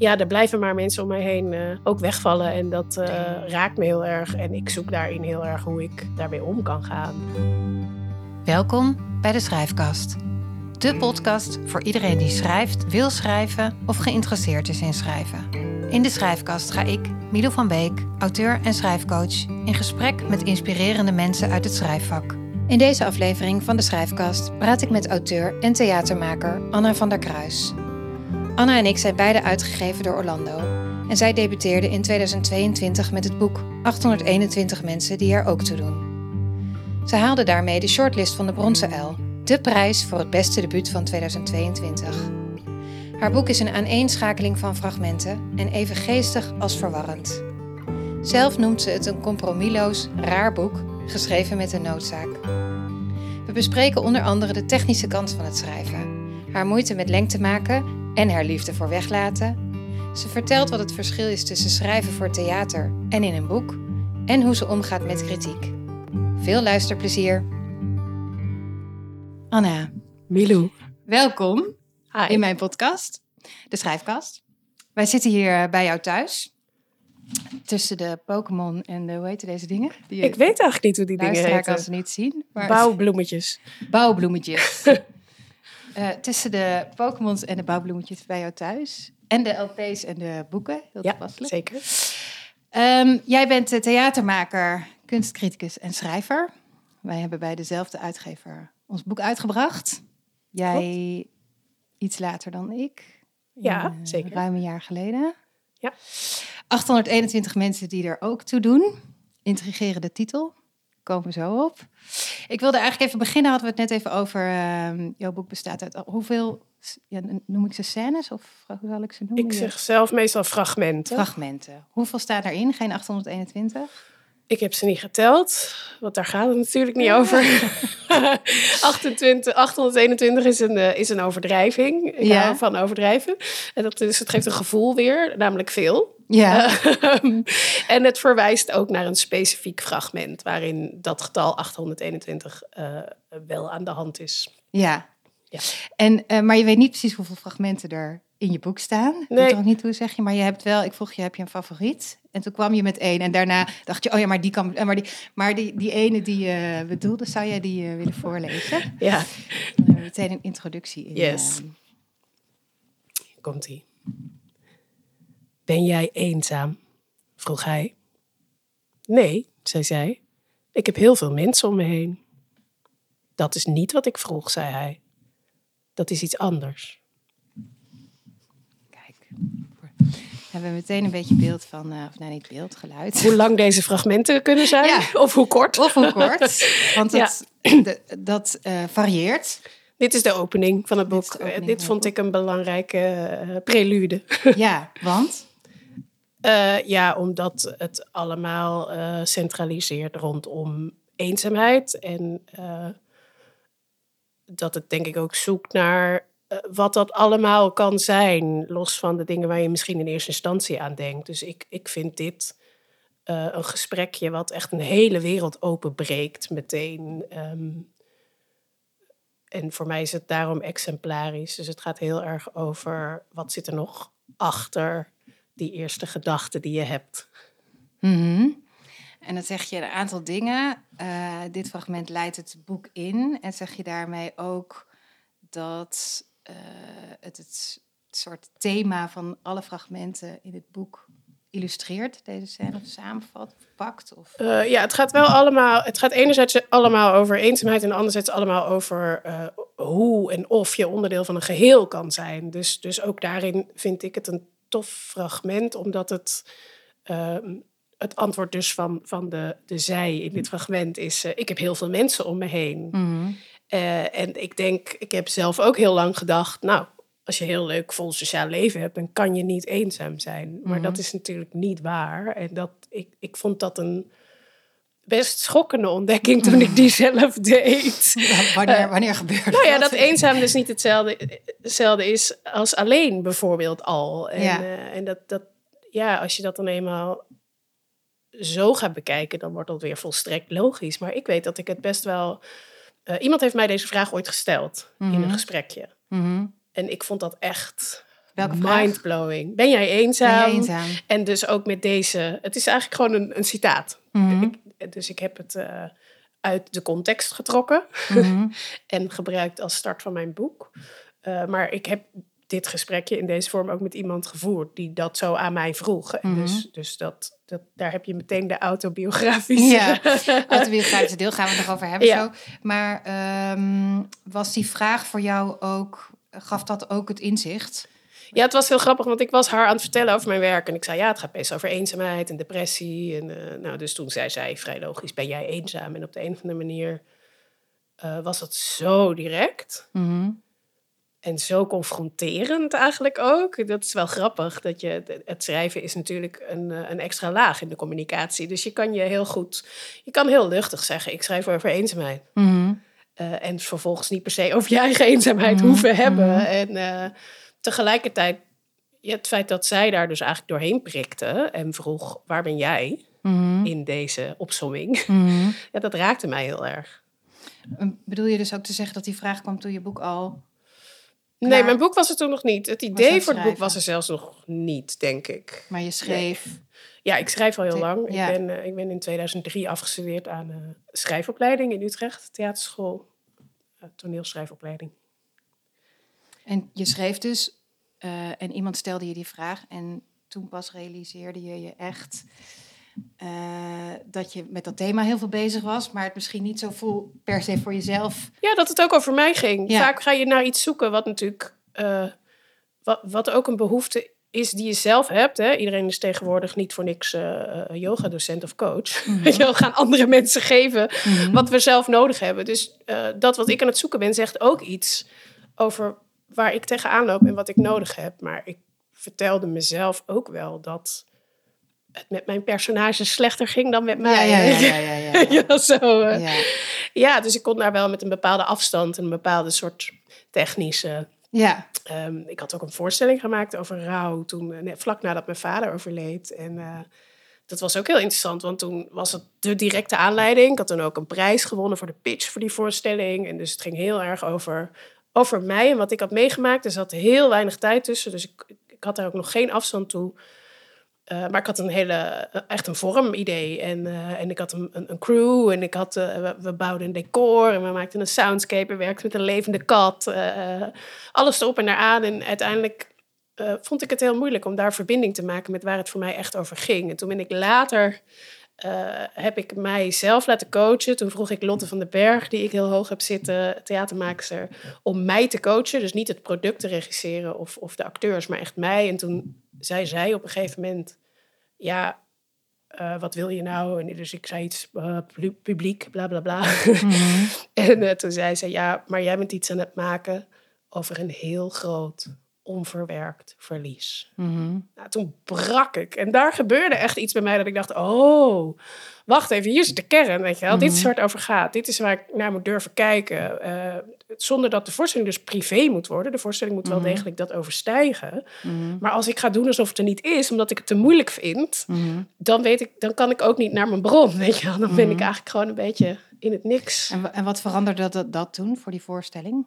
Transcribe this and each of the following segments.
ja, er blijven maar mensen om mij heen eh, ook wegvallen. En dat eh, raakt me heel erg. En ik zoek daarin heel erg hoe ik daarmee om kan gaan. Welkom bij de Schrijfkast. De podcast voor iedereen die schrijft, wil schrijven of geïnteresseerd is in schrijven. In de Schrijfkast ga ik, Milo van Beek, auteur en schrijfcoach, in gesprek met inspirerende mensen uit het schrijfvak. In deze aflevering van de Schrijfkast praat ik met auteur en theatermaker Anna van der Kruis. Anna en ik zijn beide uitgegeven door Orlando. En zij debuteerde in 2022 met het boek 821 mensen die er ook toe doen. Ze haalde daarmee de shortlist van de Bronzen Uil, de prijs voor het beste debuut van 2022. Haar boek is een aaneenschakeling van fragmenten en even geestig als verwarrend. Zelf noemt ze het een compromisloos, raar boek, geschreven met een noodzaak. We bespreken onder andere de technische kant van het schrijven, haar moeite met lengte maken en haar liefde voor weglaten. Ze vertelt wat het verschil is tussen schrijven voor theater en in een boek en hoe ze omgaat met kritiek. Veel luisterplezier. Anna. Milou. Welkom Hi. in mijn podcast, de Schrijfkast. Wij zitten hier bij jou thuis. Tussen de Pokémon en de, hoe heet deze dingen? Die Ik weet eigenlijk niet hoe die dingen luisteraar kan ze niet zien. Maar Bouwbloemetjes. Bouwbloemetjes. Eh, tussen de Pokémons en de bouwbloemetjes bij jou thuis. En de LP's en de boeken. Heel Ja, toepasselijk. zeker. Ehm, jij bent eh, theatermaker, kunstcriticus en schrijver. Wij hebben bij dezelfde uitgever ons boek uitgebracht. Jij iets later dan ik. Ja, Eh, zeker. Ruim een jaar geleden. Ja. 821 mensen die er ook toe doen. Intrigerende titel. Komen we zo op. Ik wilde eigenlijk even beginnen. Hadden we het net even over. ehm, jouw boek bestaat uit hoeveel. Ja, noem ik ze scènes of hoe zal ik ze noemen? Ik zeg zelf meestal fragmenten. Fragmenten. Hoeveel staan daarin? Geen 821? Ik heb ze niet geteld, want daar gaat het natuurlijk niet over. 28, 821 is een, eh, is een overdrijving. Ik Ja. hou van overdrijven. En dat is, het geeft een gevoel weer, namelijk veel. Ja. Ehm, en het verwijst ook naar een specifiek fragment waarin dat getal 821 eh, wel aan de hand is. ja. Ja. En, eh, maar je weet niet precies hoeveel fragmenten er in je boek staan. Ik Nee. weet er ook niet hoe zeg je, maar je hebt wel. Ik vroeg je, heb je een favoriet? En toen kwam je met één. En daarna dacht je, oh ja, maar die kan. eh, Maar die, maar die, die ene die je bedoelde, zou jij die eh, willen voorlezen? Ja, Dan meteen een introductie in. Yes. eh, komt-ie. Ben jij eenzaam? vroeg hij. Nee, zei zij. Ik heb heel veel mensen om me heen. Dat is niet wat ik vroeg, zei hij. Dat is iets anders. kijk. Hebben we meteen een beetje beeld van, eh, of nou niet beeld, geluid. Hoe lang deze fragmenten kunnen zijn? Ja. Of hoe kort? Of hoe kort, want Ja. dat, de- dat eh, varieert. Dit is de opening van het boek. Dit vond ik een belangrijke eh, prelude. Ja, want? Ja, omdat het allemaal centraliseert rondom eenzaamheid. En dat het denk ik ook zoekt naar wat dat allemaal kan zijn. Los van de dingen waar je misschien in eerste instantie aan denkt. Dus ik, ik vind dit eh, een gesprekje wat echt een hele wereld openbreekt meteen. Ehm, en voor mij is het daarom exemplarisch. Dus het gaat heel erg over wat zit er nog achter die eerste gedachte die je hebt. Mhm. En dan zeg je een aantal dingen. Eh, dit fragment leidt het boek in. En zeg je daarmee ook dat eh, het het soort thema van alle fragmenten in het boek illustreert, deze scène, of samenvat, of pakt? Of... Eh, ja, het gaat wel allemaal. Het gaat enerzijds allemaal over eenzaamheid en anderzijds allemaal over eh, hoe en of je onderdeel van een geheel kan zijn. Dus, dus ook daarin vind ik het een tof fragment, omdat het. ehm, het antwoord dus van, van de, de zij in dit fragment is: eh, ik heb heel veel mensen om me heen. Mhm. Eh, en ik denk, ik heb zelf ook heel lang gedacht, nou, als je heel leuk vol sociaal leven hebt, dan kan je niet eenzaam zijn. Maar Mhm. dat is natuurlijk niet waar. En dat, ik, ik vond dat een best schokkende ontdekking toen ik die zelf deed. Ja, wanneer, wanneer gebeurt Nou ja, dat eenzaam dus niet hetzelfde, hetzelfde is als alleen bijvoorbeeld al. En, Ja. eh, en dat, dat, ja, als je dat dan eenmaal zo gaat bekijken, dan wordt dat weer volstrekt logisch. Maar ik weet dat ik het best wel... eh, iemand heeft mij deze vraag ooit gesteld in Mhm. een gesprekje. Mhm. En ik vond dat echt? Mindblowing. Ben jij eenzaam? Ben je eenzaam? En dus ook met deze. Het is eigenlijk gewoon een, een citaat. Mhm. Ik, dus ik heb het eh, uit de context getrokken Mhm. en gebruikt als start van mijn boek. Eh, maar ik heb dit gesprekje in deze vorm ook met iemand gevoerd die dat zo aan mij vroeg. En Mhm. Dus, dus dat, dat, daar heb je meteen de autobiografische. Ja, autobiografische deel gaan we het nog over hebben Ja. zo. Maar ehm, was die vraag voor jou ook, gaf dat ook het inzicht? Ja, het was heel grappig, want ik was haar aan het vertellen over mijn werk. En ik zei, ja, het gaat best over eenzaamheid en depressie. En, eh, nou, dus toen zei zij vrij logisch, ben jij eenzaam? En op de een of andere manier eh, was dat zo direct. Mhm. En zo confronterend eigenlijk ook. Dat is wel grappig. Dat je, het schrijven is natuurlijk een, eh, een extra laag in de communicatie. Dus je kan je heel goed, je kan heel luchtig zeggen, ik schrijf over eenzaamheid. Mhm. Eh, en vervolgens niet per se over je eigen eenzaamheid Mhm, hoeven hebben. mhm. En eh, tegelijkertijd, ja, het feit dat zij daar dus eigenlijk doorheen prikte en vroeg: waar ben jij in deze opsomming? Mhm. Ja, dat raakte mij heel erg. Bedoel je dus ook te zeggen dat die vraag kwam toen je boek al... Nee, mijn boek was er toen nog niet. Het idee het voor het boek was er zelfs nog niet, denk ik. Maar je schreef... Ja, ik schrijf al heel lang. ja. Ik, ben, eh, ik ben in 2003 afgestudeerd aan een schrijfopleiding in Utrecht, theaterschool, eh, toneelschrijfopleiding. En je schreef dus eh, en iemand stelde je die vraag en toen pas realiseerde je je echt eh, dat je met dat thema heel veel bezig was, maar het misschien niet zo voel per se voor jezelf. Ja, dat het ook over mij ging. Ja. Vaak ga je naar iets zoeken wat natuurlijk, eh, wat, wat ook een behoefte is die je zelf hebt. Hè? Iedereen is tegenwoordig niet voor niks eh yoga-docent of coach. Je wel, gaan andere mensen geven wat we zelf nodig hebben. Dus dat wat ik aan het zoeken ben, zegt ook iets over waar ik tegenaan loop en wat ik nodig heb. Maar ik vertelde mezelf ook wel dat het met mijn personage slechter ging dan met mij. Ja, ja, ja, ja, ja, zo, eh. Ja. Ja, dus ik kon daar wel met een bepaalde afstand en een bepaalde soort technische. Ja. ehm, ik had ook een voorstelling gemaakt over rouw toen, eh, net vlak nadat mijn vader overleed. En eh, dat was ook heel interessant, want toen was het de directe aanleiding. Ik had toen ook een prijs gewonnen voor de pitch voor die voorstelling. En dus het ging heel erg over, over mij en wat ik had meegemaakt. Er zat heel weinig tijd tussen, dus ik, ik had daar ook nog geen afstand toe. Eh, maar ik had een hele, eh, echt een vormidee. En, eh, en ik had een, een, crew en ik had, we, bouwden een decor en we maakten een soundscape. We werkten met een levende kat. alles erop en eraan. En uiteindelijk vond ik het heel moeilijk om daar verbinding te maken met waar het voor mij echt over ging. En toen ben ik later, heb ik mijzelf laten coachen. Toen vroeg ik Lotte van den Berg, die ik heel hoog heb zitten, theatermaakster, om mij te coachen. Dus niet het product te regisseren of, of de acteurs, maar echt mij. En toen zei zij op een gegeven moment, ja, eh, wat wil je nou? En dus ik zei iets, eh, pu- publiek, bla bla bla. Mhm. en eh, toen zei ze, ja, maar jij bent iets aan het maken over een heel groot, onverwerkt verlies. Mhm. Nou, toen brak ik. En daar gebeurde echt iets bij mij dat ik dacht, oh, wacht even, hier zit de kern, weet je wel. Dit is waar het over gaat. Dit is waar ik naar moet durven kijken. Eh, zonder dat de voorstelling dus privé moet worden. De voorstelling moet wel degelijk dat overstijgen. Mhm. Maar als ik ga doen alsof het er niet is, omdat ik het te moeilijk vind, Mhm. dan weet ik, dan kan ik ook niet naar mijn bron, weet je wel. Dan ben ik eigenlijk gewoon een beetje in het niks. En, en wat veranderde dat, dat toen voor die voorstelling?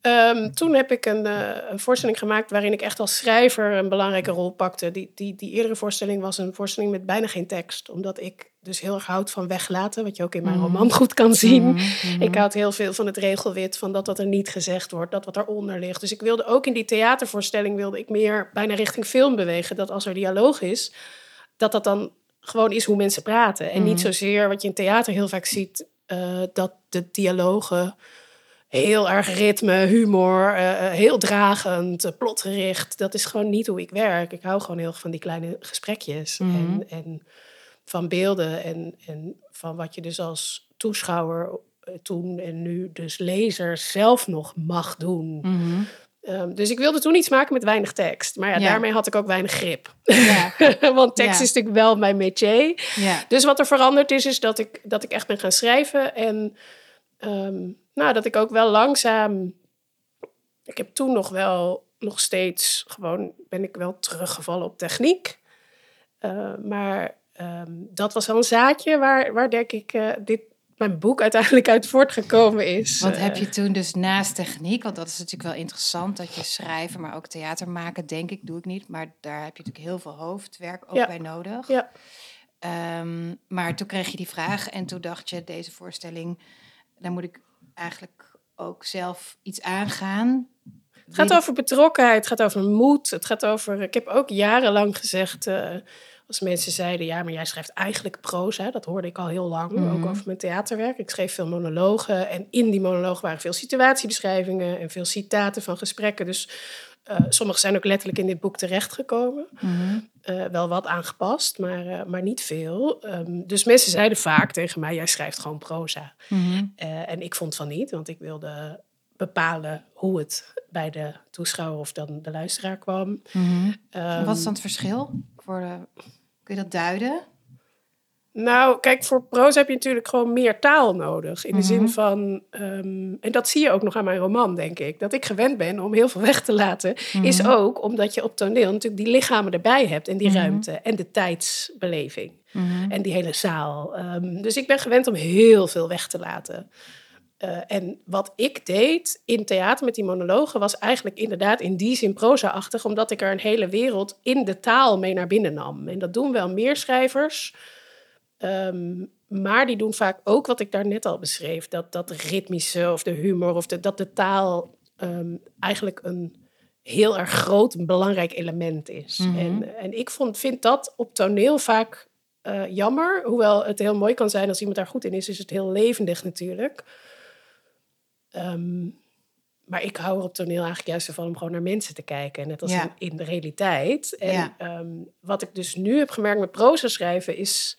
Ehm, toen heb ik een, eh, een voorstelling gemaakt waarin ik echt als schrijver een belangrijke rol pakte. Die, die, die eerdere voorstelling was een voorstelling met bijna geen tekst. Omdat ik dus heel erg houd van weglaten, wat je ook in mijn roman goed kan zien. Mhm. Ik houd heel veel van het regelwit, van dat wat er niet gezegd wordt, dat wat eronder ligt. Dus ik wilde ook in die theatervoorstelling wilde ik meer bijna richting film bewegen. Dat als er dialoog is, dat dat dan gewoon is hoe mensen praten. En niet zozeer wat je in theater heel vaak ziet, eh, dat de dialogen heel erg ritme, humor, eh, eh, heel dragend, eh, plotgericht. Dat is gewoon niet hoe ik werk. Ik hou gewoon heel erg van die kleine gesprekjes Mhm. en, en van beelden en, en van wat je dus als toeschouwer toen en nu dus lezer zelf nog mag doen. Mhm. Ehm, dus ik wilde toen iets maken met weinig tekst. Maar ja, Ja. daarmee had ik ook weinig grip. Ja. Want tekst Ja. is natuurlijk wel mijn métier. ja. Dus wat er veranderd is, is dat ik, dat ik echt ben gaan schrijven. En ehm, nou, dat ik ook wel langzaam... Ik heb toen nog wel, nog steeds gewoon... ben ik wel teruggevallen op techniek. Eh, maar ehm, dat was wel een zaadje waar, waar denk ik... eh, dit mijn boek uiteindelijk uit voortgekomen is. Wat heb Eh, je toen dus naast techniek, want dat is natuurlijk wel interessant dat je schrijven, maar ook theater maken, denk ik, doe ik niet. Maar daar heb je natuurlijk heel veel hoofdwerk ook Ja. bij nodig. Ja. Ehm, maar toen kreeg je die vraag en toen dacht je, deze voorstelling, daar moet ik eigenlijk ook zelf iets aangaan. Het gaat over betrokkenheid, het gaat over moed. Het gaat over. Ik heb ook jarenlang gezegd. eh, als mensen zeiden: ja, maar jij schrijft eigenlijk proza. Dat hoorde ik al heel lang. Mhm. Ook over mijn theaterwerk. Ik schreef veel monologen. En in die monologen waren veel situatiebeschrijvingen. En veel citaten van gesprekken. Dus eh, sommige zijn ook letterlijk in dit boek terechtgekomen. Mhm. Eh, wel wat aangepast, maar, eh, maar niet veel. Ehm, dus mensen zeiden vaak tegen mij: jij schrijft gewoon proza. Mhm. Eh, en ik vond van niet, want ik wilde bepalen hoe het bij de toeschouwer of dan de luisteraar kwam. Mhm. Ehm, Wat is dan het verschil? Voor de, kun je dat duiden? Nou, kijk, voor proza heb je natuurlijk gewoon meer taal nodig. In de Mhm. zin van, ehm, en dat zie je ook nog aan mijn roman, denk ik. Dat ik gewend ben om heel veel weg te laten, is Mhm. ook omdat je op toneel natuurlijk die lichamen erbij hebt. En die Mhm. ruimte en de tijdsbeleving. Mhm. En die hele zaal. Ehm, dus ik ben gewend om heel veel weg te laten. Eh, en wat ik deed in theater met die monologen was eigenlijk inderdaad in die zin proza-achtig, omdat ik er een hele wereld in de taal mee naar binnen nam. En dat doen wel meer schrijvers. Ehm, maar die doen vaak ook wat ik daar net al beschreef. Dat, dat ritmische of de humor of de, dat de taal ehm, eigenlijk een heel erg groot en belangrijk element is. Mhm. En, en ik vond, vind dat op toneel vaak eh, jammer. Hoewel het heel mooi kan zijn als iemand daar goed in is, is het heel levendig natuurlijk. Ehm, maar ik hou er op toneel eigenlijk juist van om gewoon naar mensen te kijken. Net als Ja. in, in de realiteit. En Ja. wat ik dus nu heb gemerkt met proza schrijven is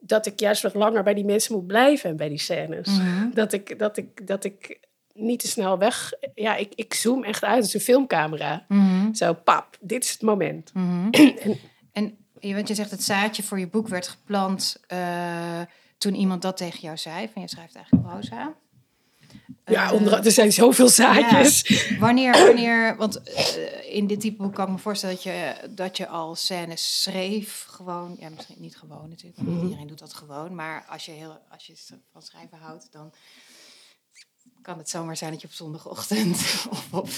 dat ik juist wat langer bij die mensen moet blijven en bij die scènes. Mhm. Dat, ik, dat, ik, dat ik niet te snel weg... Ja, ik, ik zoom echt uit als een filmcamera. Mhm. Zo, pap, dit is het moment. Mhm. en je, want je zegt het zaadje voor je boek werd geplant eh, toen iemand dat tegen jou zei. Van je schrijft eigenlijk proza. Ja, Eh, onder, er zijn zoveel zaadjes. Wanneer, wanneer, want eh, in dit type boek kan ik me voorstellen dat je, dat je al scènes schreef, gewoon, ja, misschien niet gewoon natuurlijk, want Mhm. iedereen doet dat gewoon, maar als je, heel, als je van schrijven houdt, dan kan het zomaar zijn dat je op zondagochtend of op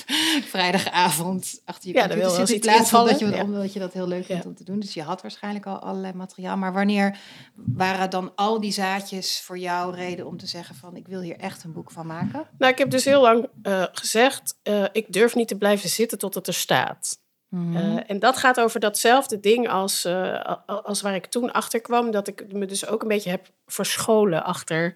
vrijdagavond achter je Ja, computer zit eens in iets plaats van dat je, ja. omdat je dat heel leuk vindt Ja. om te doen. Dus je had waarschijnlijk al allerlei materiaal, maar wanneer waren dan al die zaadjes voor jou reden om te zeggen van ik wil hier echt een boek van maken? Nou, ik heb dus heel lang eh, gezegd, eh, ik durf niet te blijven zitten tot het er staat. Mhm. Eh, en dat gaat over datzelfde ding als, als waar ik toen achter kwam. Dat ik me dus ook een beetje heb verscholen achter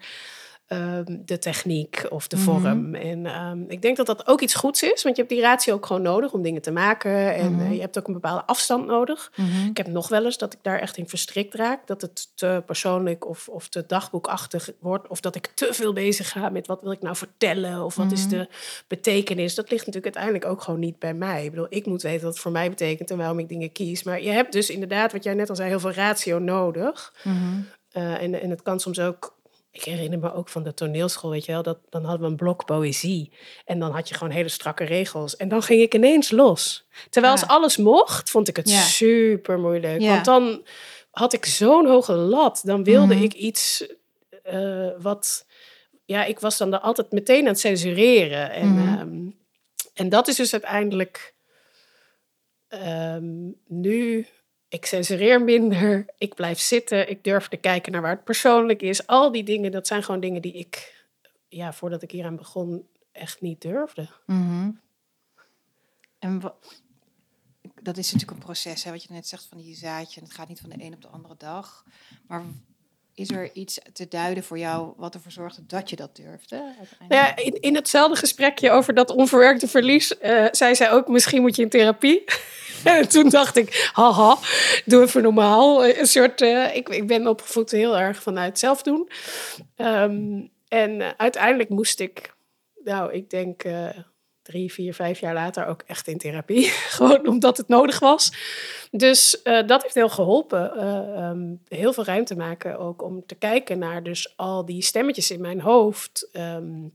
ehm, de techniek of de Mhm. vorm. En ehm, ik denk dat dat ook iets goeds is. Want je hebt die ratio ook gewoon nodig om dingen te maken. En Mhm. eh, je hebt ook een bepaalde afstand nodig. Mhm. Ik heb nog wel eens dat ik daar echt in verstrikt raak. Dat het te persoonlijk of, of te dagboekachtig wordt. Of dat ik te veel bezig ga met wat wil ik nou vertellen. Of wat is de betekenis. Dat ligt natuurlijk uiteindelijk ook gewoon niet bij mij. Ik bedoel, ik moet weten wat het voor mij betekent en waarom ik dingen kies. Maar je hebt dus inderdaad, wat jij net al zei, heel veel ratio nodig. Eh, en, en het kan soms ook... Ik herinner me ook van de toneelschool, weet je wel. Dat, dan hadden we een blok poëzie. En dan had je gewoon hele strakke regels. En dan ging ik ineens los. Terwijl Ja. als alles mocht, vond ik het Ja. super moeilijk. Ja. Want dan had ik zo'n hoge lat. Dan wilde Mhm. ik iets eh, wat... Ja, ik was dan altijd meteen aan het censureren. En, Mhm. ehm, en dat is dus uiteindelijk... ehm, nu, ik censureer minder, ik blijf zitten, ik durf te kijken naar waar het persoonlijk is. Al die dingen, dat zijn gewoon dingen die ik, ja, voordat ik hieraan begon, echt niet durfde. Mhm. En wa- dat is natuurlijk een proces, hè, wat je net zegt van die zaadje. Het gaat niet van de een op de andere dag. Maar is er iets te duiden voor jou wat ervoor zorgde dat je dat durfde? Nou ja, in, in hetzelfde gesprekje over dat onverwerkte verlies, eh, zei zij ook, misschien moet je in therapie. en toen dacht ik, haha, doe even normaal. Eh, Een soort, eh, ik, ik ben opgevoed heel erg vanuit zelf doen. Ehm, en uiteindelijk moest ik, nou, ik denk drie, vier, vijf jaar later ook echt in therapie. Gewoon omdat het nodig was. Dus eh, dat heeft heel geholpen. eh, ehm, heel veel ruimte maken ook om te kijken naar dus al die stemmetjes in mijn hoofd. ehm,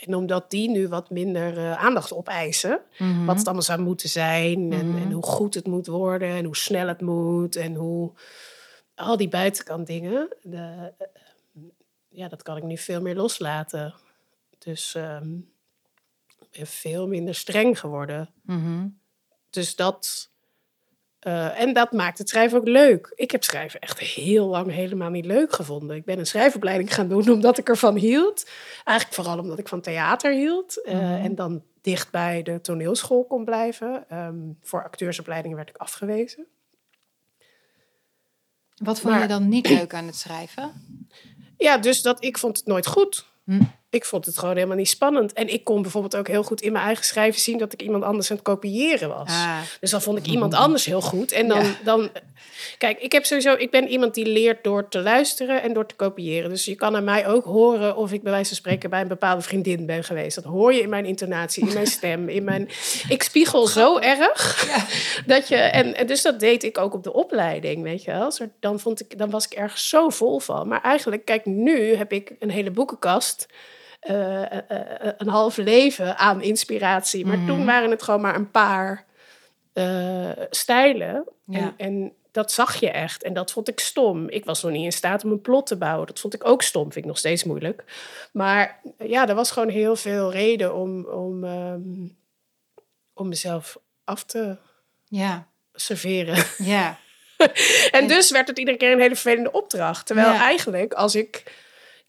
en omdat die nu wat minder eh, aandacht opeisen. Mhm. Wat het allemaal zou moeten zijn. En, Mhm. en hoe goed het moet worden. En hoe snel het moet. En hoe al die buitenkant dingen. De, ja, dat kan ik nu veel meer loslaten. Dus ehm, veel minder streng geworden. Mhm. Dus dat. eh, en dat maakt het schrijven ook leuk. Ik heb schrijven echt heel lang helemaal niet leuk gevonden. Ik ben een schrijfopleiding gaan doen omdat ik ervan hield. Eigenlijk vooral omdat ik van theater hield. eh, Mhm. En dan dicht bij de toneelschool kon blijven. Ehm, voor acteursopleidingen werd ik afgewezen. Wat vond Maar- je dan niet leuk aan het schrijven? Ja, dus dat ik vond het nooit goed. Hm. Ik vond het gewoon helemaal niet spannend. En ik kon bijvoorbeeld ook heel goed in mijn eigen schrijven zien dat ik iemand anders aan het kopiëren was. Ah, Dus dan vond ik iemand anders heel goed. En dan, Ja. dan. Kijk, ik heb sowieso. Ik ben iemand die leert door te luisteren en door te kopiëren. Dus je kan aan mij ook horen of ik bij wijze van spreken bij een bepaalde vriendin ben geweest. Dat hoor je in mijn intonatie, in mijn stem, in mijn. Ik spiegel zo erg dat je. En, en dus dat deed ik ook op de opleiding, weet je wel. Dan, vond ik, dan was ik ergens zo vol van. Maar eigenlijk, kijk, nu heb ik een hele boekenkast. Eh, eh, eh, een half leven aan inspiratie. Maar Mhm. toen waren het gewoon maar een paar stijlen. Ja. En, en dat zag je echt. En dat vond ik stom. Ik was nog niet in staat om een plot te bouwen. Dat vond ik ook stom. Vind ik nog steeds moeilijk. Maar ja, er was gewoon heel veel reden om, om, ehm, om mezelf af te ja, serveren. ja. En dus werd het iedere keer een hele vervelende opdracht. Terwijl Ja. eigenlijk, als ik...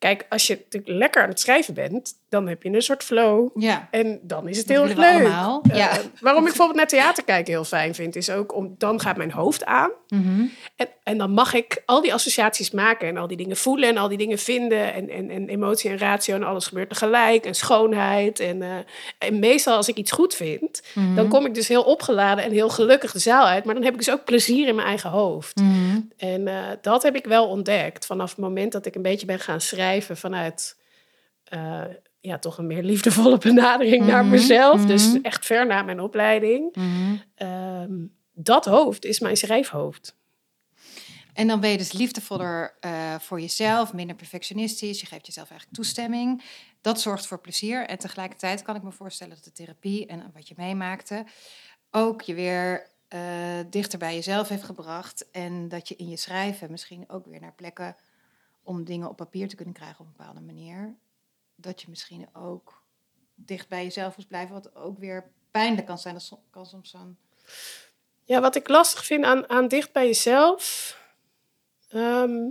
Kijk, als je natuurlijk lekker aan het schrijven bent... dan heb je een soort flow. ja. En dan is het heel erg leuk. Eh, Ja. waarom ik bijvoorbeeld naar theater kijken heel fijn vind... is ook om... dan gaat mijn hoofd aan. Mhm. En, en dan mag ik al die associaties maken en al die dingen voelen en al die dingen vinden. En, en, en emotie en ratio en alles gebeurt tegelijk. En schoonheid. En, eh, en meestal als ik iets goed vind, Mhm. dan kom ik dus heel opgeladen en heel gelukkig de zaal uit. Maar dan heb ik dus ook plezier in mijn eigen hoofd. Mhm. En eh, dat heb ik wel ontdekt vanaf het moment dat ik een beetje ben gaan schrijven vanuit ja, toch een meer liefdevolle benadering naar Mhm, mezelf. Dus mhm. echt ver na mijn opleiding. Mhm. Ehm, dat hoofd is mijn schrijfhoofd. En dan ben je dus liefdevoller eh, voor jezelf, minder perfectionistisch. Je geeft jezelf eigenlijk toestemming. Dat zorgt voor plezier. En tegelijkertijd kan ik me voorstellen dat de therapie en wat je meemaakte ook je weer eh, dichter bij jezelf heeft gebracht. En dat je in je schrijven misschien ook weer naar plekken om dingen op papier te kunnen krijgen op een bepaalde manier. Dat je misschien ook dicht bij jezelf moest blijven, wat ook weer pijnlijk kan zijn. Dat kan soms zo'n. Ja, wat ik lastig vind aan, aan dicht bij jezelf. ehm,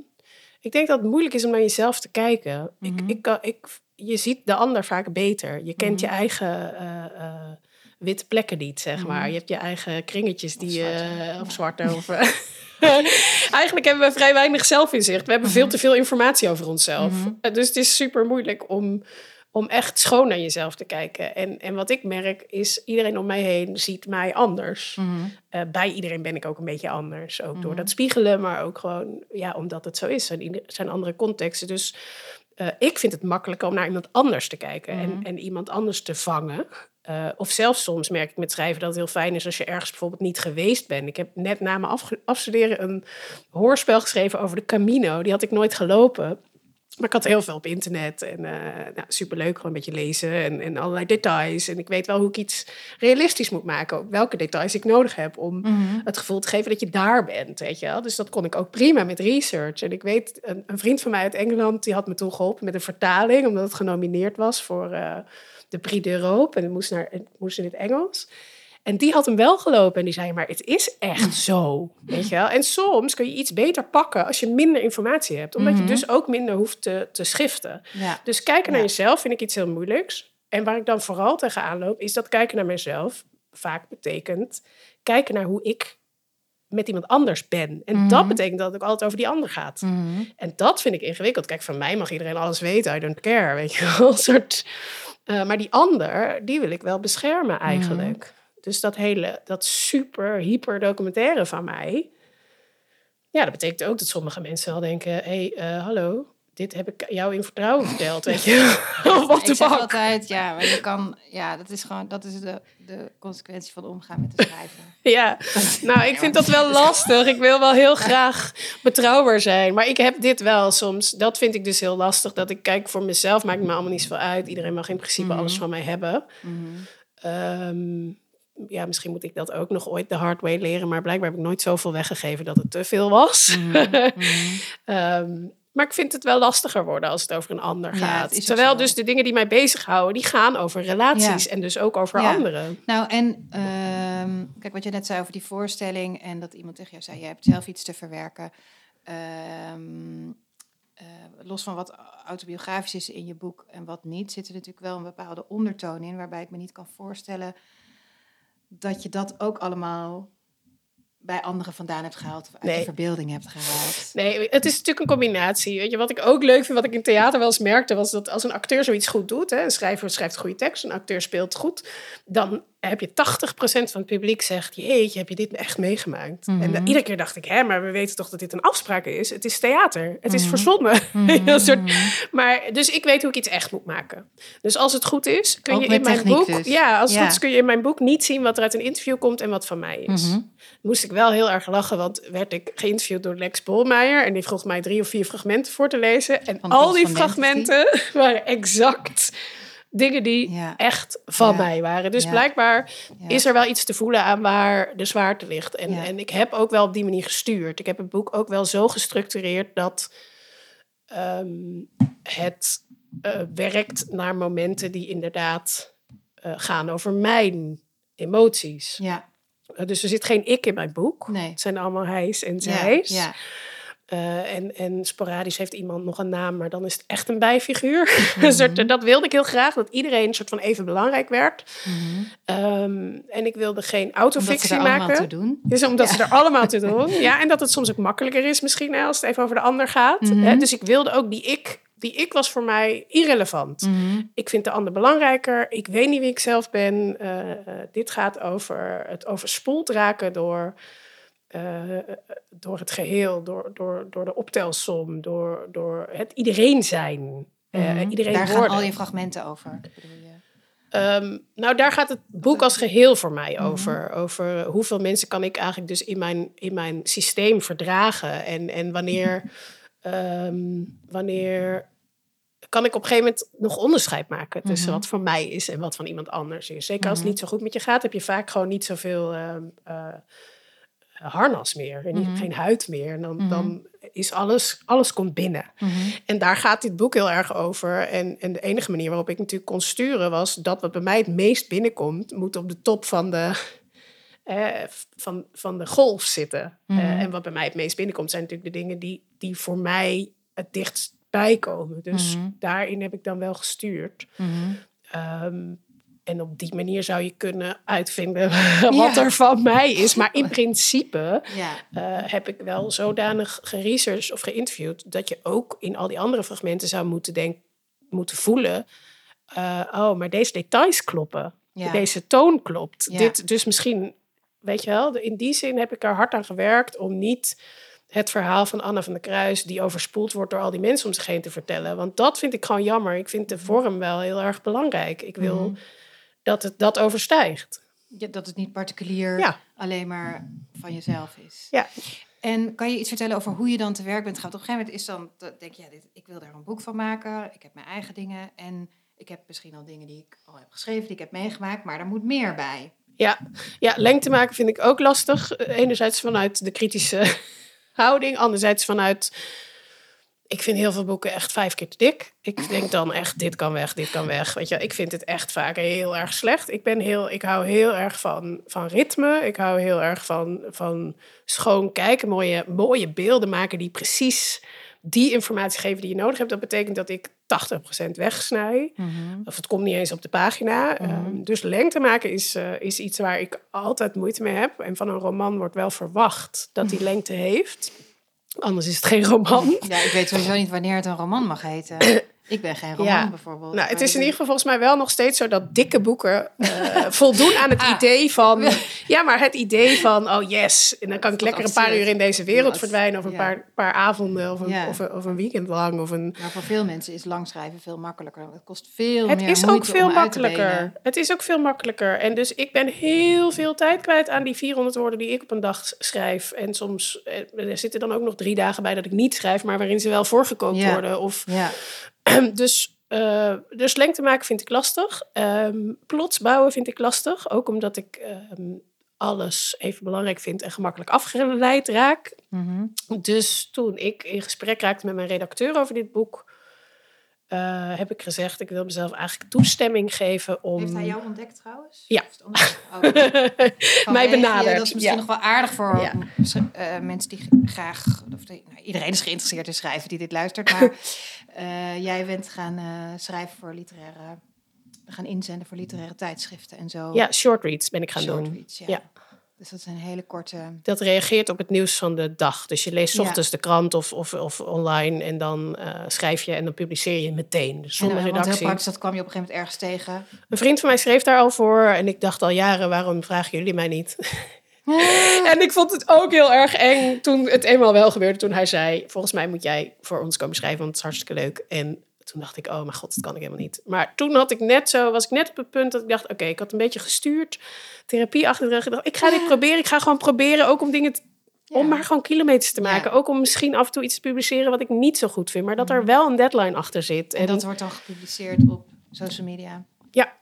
ik denk dat het moeilijk is om naar jezelf te kijken. Mhm. ik, ik, kan- ik, je ziet de ander vaak beter. Je kent Mhm. je eigen eh, eh, witte plekken niet, zeg maar. Mhm. Je hebt je eigen kringetjes die je. zwarte. Of zwarte. Of, eh, Eigenlijk hebben we vrij weinig zelfinzicht. We hebben veel te veel informatie over onszelf. Mhm. Eh, Dus het is super moeilijk om, om echt schoon naar jezelf te kijken. En, en wat ik merk is, iedereen om mij heen ziet mij anders. Eh, bij iedereen ben ik ook een beetje anders. Ook door Mhm. dat spiegelen, maar ook gewoon ja, omdat het zo is. Zijn, zijn andere contexten. Dus eh, ik vind het makkelijker om naar iemand anders te kijken Mhm. en, en iemand anders te vangen. Eh, of zelfs soms merk ik met schrijven dat het heel fijn is als je ergens bijvoorbeeld niet geweest bent. Ik heb net na mijn afstuderen een hoorspel geschreven over de Camino. Die had ik nooit gelopen. Maar ik had heel veel op internet en eh nou, superleuk, gewoon een beetje lezen en, en allerlei details. En ik weet wel hoe ik iets realistisch moet maken, welke details ik nodig heb om Mhm. het gevoel te geven dat je daar bent, weet je wel. Dus dat kon ik ook prima met research. En ik weet, een, een vriend van mij uit Engeland, die had me toen geholpen met een vertaling, omdat het genomineerd was voor eh, de Prix d'Europe. En het moest, naar, het moest in het Engels. En die had hem wel gelopen en die zei, maar het is echt zo, weet je wel. En soms kun je iets beter pakken als je minder informatie hebt. Omdat Mhm. je dus ook minder hoeft te, te schiften. Ja. Dus kijken naar Ja. jezelf vind ik iets heel moeilijks. En waar ik dan vooral tegenaan loop, is dat kijken naar mezelf vaak betekent kijken naar hoe ik met iemand anders ben. En Mhm. dat betekent dat het ook altijd over die ander gaat. Mhm. En dat vind ik ingewikkeld. Kijk, van mij mag iedereen alles weten. I don't care, weet je wel. Een soort, eh, maar die ander, die wil ik wel beschermen eigenlijk. Dus dat hele, dat super hyper documentaire van mij... Ja, dat betekent ook dat sommige mensen wel denken... hé, hey, eh, hallo, dit heb ik jou in vertrouwen verteld, weet je. Wat ik de fuck? altijd, ja, maar je kan, ja, dat is gewoon, dat is de, de consequentie van omgaan met de schrijver. Ja, nou, ik vind dat wel lastig. Ik wil wel heel graag betrouwbaar zijn. Maar ik heb dit wel soms. Dat vind ik dus heel lastig. Dat ik kijk voor mezelf, maakt me allemaal niet zoveel uit. Iedereen mag in principe Mhm. alles van mij hebben. Mhm. Ehm, ja, misschien moet ik dat ook nog ooit de hard way leren. Maar blijkbaar heb ik nooit zoveel weggegeven dat het te veel was. Mhm. Ehm, Maar ik vind het wel lastiger worden als het over een ander Ja, gaat. Terwijl dus de dingen die mij bezighouden, die gaan over relaties en dus ook over Ja. anderen. Nou, en ehm, kijk wat je net zei over die voorstelling en dat iemand tegen jou zei, jij hebt zelf iets te verwerken. Ehm, eh, los van wat autobiografisch is in je boek en wat niet, zit er natuurlijk wel een bepaalde ondertoon in, waarbij ik me niet kan voorstellen dat je dat ook allemaal bij anderen vandaan hebt gehaald of uit Nee. de verbeelding hebt gehaald. Nee, het is natuurlijk een combinatie. Weet je, wat ik ook leuk vind, wat ik in theater wel eens merkte, was dat als een acteur zoiets goed doet, hè, een schrijver schrijft goede tekst, een acteur speelt goed, dan heb je 80% van het publiek zegt, jeetje, heb je dit echt meegemaakt? En Mhm. dan, iedere keer dacht ik, hè, maar we weten toch dat dit een afspraak is? Het is theater, het is Mhm. verzonnen. Mhm, Een soort-. Maar, dus ik weet hoe ik iets echt moet maken. Dus als het goed is, kun Ook je in mijn boek, dus. ja, als het Ja. goed is, kun je in mijn boek niet zien wat er uit een interview komt en wat van mij is. Moest ik wel heel erg lachen, want werd ik geïnterviewd door Lex Bolmeijer en die vroeg mij drie of vier fragmenten voor te lezen. En Van al die fragmenten waren exact dingen die Ja. echt van Ja. mij waren. Dus Ja. blijkbaar is er wel iets te voelen aan waar de zwaarte ligt. En, en ik heb ook wel op die manier gestuurd. Ik heb het boek ook wel zo gestructureerd dat ehm, het eh, werkt naar momenten die inderdaad eh, gaan over mijn emoties. Ja, dus er zit geen ik in mijn boek. nee. Het zijn allemaal hij's en zij's. ja. Uh, en, en sporadisch heeft iemand nog een naam, maar dan is het echt een bijfiguur. Soort- dat wilde ik heel graag, dat iedereen een soort van even belangrijk werd. Mhm. Ehm, en ik wilde geen Omdat ze autofictie er allemaal te maken. doen. Dus omdat Ja. ze er allemaal te doen. Ja, en dat het soms ook makkelijker is misschien hè, als het even over de ander gaat. Mhm. Dus ik wilde ook die ik, die ik was voor mij irrelevant. Mhm. Ik vind de ander belangrijker. Ik weet niet wie ik zelf ben. Eh, dit gaat over het overspoeld raken door, eh, door het geheel, door, door, door de optelsom, door, door het iedereen zijn. Mhm. iedereen Daar gaan worden. al je fragmenten over. Ehm, nou, daar gaat het boek als geheel voor mij Mhm. over. Over hoeveel mensen kan ik eigenlijk dus in mijn, in mijn systeem verdragen. En, en wanneer, ehm, wanneer kan ik op een gegeven moment nog onderscheid maken tussen Mhm. wat van mij is en wat van iemand anders is. Zeker als het Mhm. niet zo goed met je gaat, heb je vaak gewoon niet zoveel ehm, eh, harnas meer. En Mhm. geen huid meer. En dan, dan is alles, alles komt binnen. En daar gaat dit boek heel erg over. En, en de enige manier waarop ik natuurlijk kon sturen was dat wat bij mij het meest binnenkomt, moet op de top van de, van, van de golf zitten. Mhm. Eh, en wat bij mij het meest binnenkomt, zijn natuurlijk de dingen die, die voor mij het dichtst bijkomen. Dus Mhm. daarin heb ik dan wel gestuurd. Mhm. Ehm, en op die manier zou je kunnen uitvinden wat Ja. er van mij is. Maar in principe Ja. eh, heb ik wel zodanig geresearched of geïnterviewd dat je ook in al die andere fragmenten zou moeten, denk, moeten voelen. eh, oh, maar deze details kloppen. Ja. Deze toon klopt. Dit, dus misschien, weet je wel, in die zin heb ik er hard aan gewerkt om niet het verhaal van Anne van der Kruis, die overspoeld wordt door al die mensen om zich heen te vertellen. Want dat vind ik gewoon jammer. Ik vind de vorm wel heel erg belangrijk. Ik wil Mhm. dat het dat overstijgt. Ja, dat het niet particulier Ja. alleen maar van jezelf is. Ja. En kan je iets vertellen over hoe je dan te werk bent gegaan? Op een gegeven moment is dan, denk je, ja, dit, ik wil daar een boek van maken. Ik heb mijn eigen dingen en ik heb misschien al dingen die ik al heb geschreven, die ik heb meegemaakt, maar er moet meer bij. Ja, ja, lengte maken vind ik ook lastig. Eh, Enerzijds vanuit de kritische houding, anderzijds vanuit. Ik vind heel veel boeken echt vijf keer te dik. Ik denk dan echt, dit kan weg, dit kan weg. Weet je, ik vind het echt vaak heel erg slecht. Ik, ben heel, ik hou heel erg van, van ritme. Ik hou heel erg van, van schoon kijken, mooie, mooie beelden maken die precies die informatie geven die je nodig hebt. Dat betekent dat ik 80% wegsnij. Of het komt niet eens op de pagina. Mhm. Ehm, dus lengte maken is, eh, is iets waar ik altijd moeite mee heb. En van een roman wordt wel verwacht dat die lengte heeft. Anders is het geen roman. Ja, ik weet sowieso niet wanneer het een roman mag heten. ik ben geen roman Ja. bijvoorbeeld. Nou, het is in ieder geval volgens mij wel nog steeds zo dat dikke boeken eh, voldoen aan het Ah. idee van. Ja, maar het idee van, oh yes, en dan kan ik lekker een paar uur in deze wereld verdwijnen. Of een ja. paar, paar avonden of een, Ja. of, een, of een weekend lang. Of een, Maar voor veel mensen is langschrijven veel makkelijker. Het kost veel Het meer is ook veel makkelijker. Het is ook veel makkelijker. En dus ik ben heel veel tijd kwijt aan die 400 woorden die ik op een dag schrijf. En soms eh, er zitten dan ook nog drie dagen bij dat ik niet schrijf, maar waarin ze wel voorgekookt worden. Of, Ja, dus, eh, dus lengte maken vind ik lastig. Ehm, plots bouwen vind ik lastig. Ook omdat ik ehm, alles even belangrijk vind en gemakkelijk afgeleid raak. Mhm. Dus toen ik in gesprek raakte met mijn redacteur over dit boek, eh, heb ik gezegd, ik wil mezelf eigenlijk toestemming geven om... Heeft hij jou ontdekt trouwens? Ja. Oh, mij benaderd. Dat is misschien ja. nog wel aardig voor Ja. eh, mensen die graag... Of die- iedereen is geïnteresseerd in schrijven die dit luistert. Maar eh, jij bent gaan eh, schrijven voor literaire... gaan inzenden voor literaire tijdschriften en zo. Ja, short reads ben ik gaan Short doen. reads, ja. Ja. Dus dat zijn hele korte... Dat reageert op het nieuws van de dag. Dus je leest Ja. ochtends de krant of, of, of online en dan eh, schrijf je en dan publiceer je meteen. Dus En, zonder eh, want heel redactie. praktisch, dat kwam je op een gegeven moment ergens tegen. Een vriend van mij schreef daar al voor en ik dacht al jaren, waarom vragen jullie mij niet? en ik vond het ook heel erg eng toen het eenmaal wel gebeurde. Toen hij zei, volgens mij moet jij voor ons komen schrijven, want het is hartstikke leuk. En toen dacht ik, oh mijn god, dat kan ik helemaal niet. Maar toen had ik net zo, was ik net op het punt dat ik dacht, oké, ik had een beetje gestuurd. Therapie achter de rug. Ik dacht, ik ga dit proberen. Ik ga gewoon proberen, ook om dingen te- om maar gewoon kilometers te maken. Ja. Ook om misschien af en toe iets te publiceren wat ik niet zo goed vind. Maar dat er wel een deadline achter zit. En dat wordt dan gepubliceerd op social media. Ja,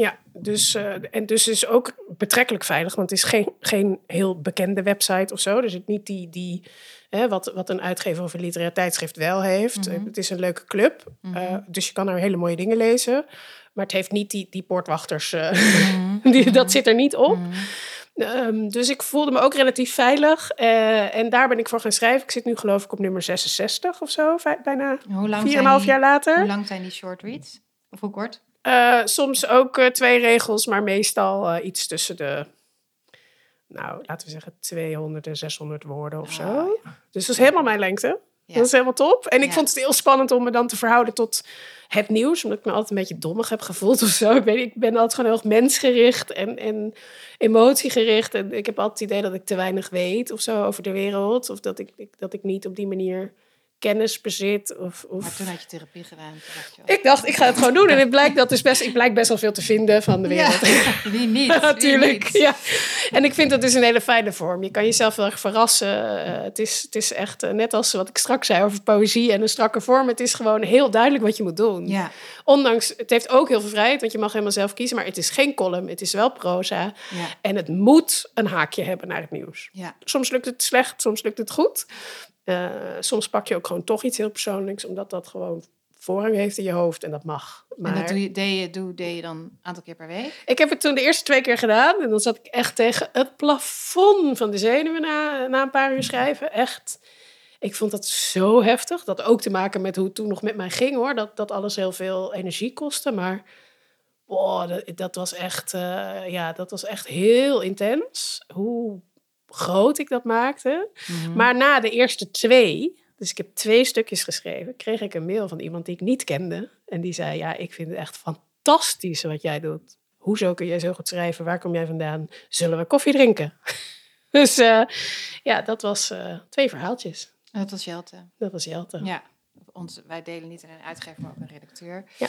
ja dus, eh, en dus is ook betrekkelijk veilig, want het is geen, geen heel bekende website of zo. Er zit niet die, die hè, wat, wat een uitgever of een literair tijdschrift wel heeft. Mhm. Het is een leuke club, eh, dus je kan er hele mooie dingen lezen. Maar het heeft niet die, die poortwachters, eh, die, dat zit er niet op. Mhm. Ehm, dus ik voelde me ook relatief veilig. en daar ben ik voor gaan schrijven. Ik zit nu geloof ik op nummer 66 of zo, bijna Hoe lang 4,5 zijn die, jaar later. Hoe lang zijn die short reads? Of hoe kort? Eh, soms ook eh, twee regels, maar meestal eh, iets tussen de, nou, laten we zeggen 200 en 600 woorden of zo. Ah, Dus dat is helemaal mijn lengte. Ja. Dat is helemaal top. En ik Ja. vond het heel spannend om me dan te verhouden tot het nieuws, omdat ik me altijd een beetje dommig heb gevoeld of zo. Ik weet ik ben altijd gewoon heel erg mensgericht en, en emotiegericht. En ik heb altijd het idee dat ik te weinig weet of zo over de wereld. Of dat ik- dat ik niet op die manier kennis bezit. Of, of... Maar toen had je therapie gedaan. toen dacht je, oh. Ik dacht, ik ga het gewoon doen. En het blijkt, dat is best, ik blijk best wel veel te vinden van de wereld. Ja, wie niet? Wie Natuurlijk. niet? Ja. En ik vind dat is een hele fijne vorm. Je kan jezelf heel erg verrassen. Eh, het, is, het is echt, eh, net als wat ik straks zei over poëzie en een strakke vorm. Het is gewoon heel duidelijk wat je moet doen. Ja, Ondanks, het heeft ook heel veel vrijheid, want je mag helemaal zelf kiezen. Maar het is geen column, het is wel proza. ja, En het moet een haakje hebben naar het nieuws. ja. Soms lukt het slecht, soms lukt het goed. Eh, soms pak je ook gewoon toch iets heel persoonlijks, omdat dat gewoon voorrang heeft in je hoofd. En dat mag. Maar En dat doe je, deed, je, doe, deed je dan een aantal keer per week? ik heb het toen de eerste twee keer gedaan. En dan zat ik echt tegen het plafond van de zenuwen na, na een paar uur schrijven. Echt. Ik vond dat zo heftig. Dat ook te maken met hoe het toen nog met mij ging hoor. Dat, dat alles heel veel energie kostte. Maar oh, dat, dat, was echt, eh, ja, dat was echt heel intens. Hoe groot ik dat maakte. Mhm. Maar na de eerste twee, dus ik heb twee stukjes geschreven, kreeg ik een mail van iemand die ik niet kende. En die zei: Ja, ik vind het echt fantastisch wat jij doet. Hoezo kun jij zo goed schrijven? Waar kom jij vandaan? Zullen we koffie drinken? dus eh, ja, dat was eh, twee verhaaltjes. Dat was Jelte. Dat was Jelte. Ja. Ons, wij delen niet alleen een uitgever, maar ook een redacteur. Ja.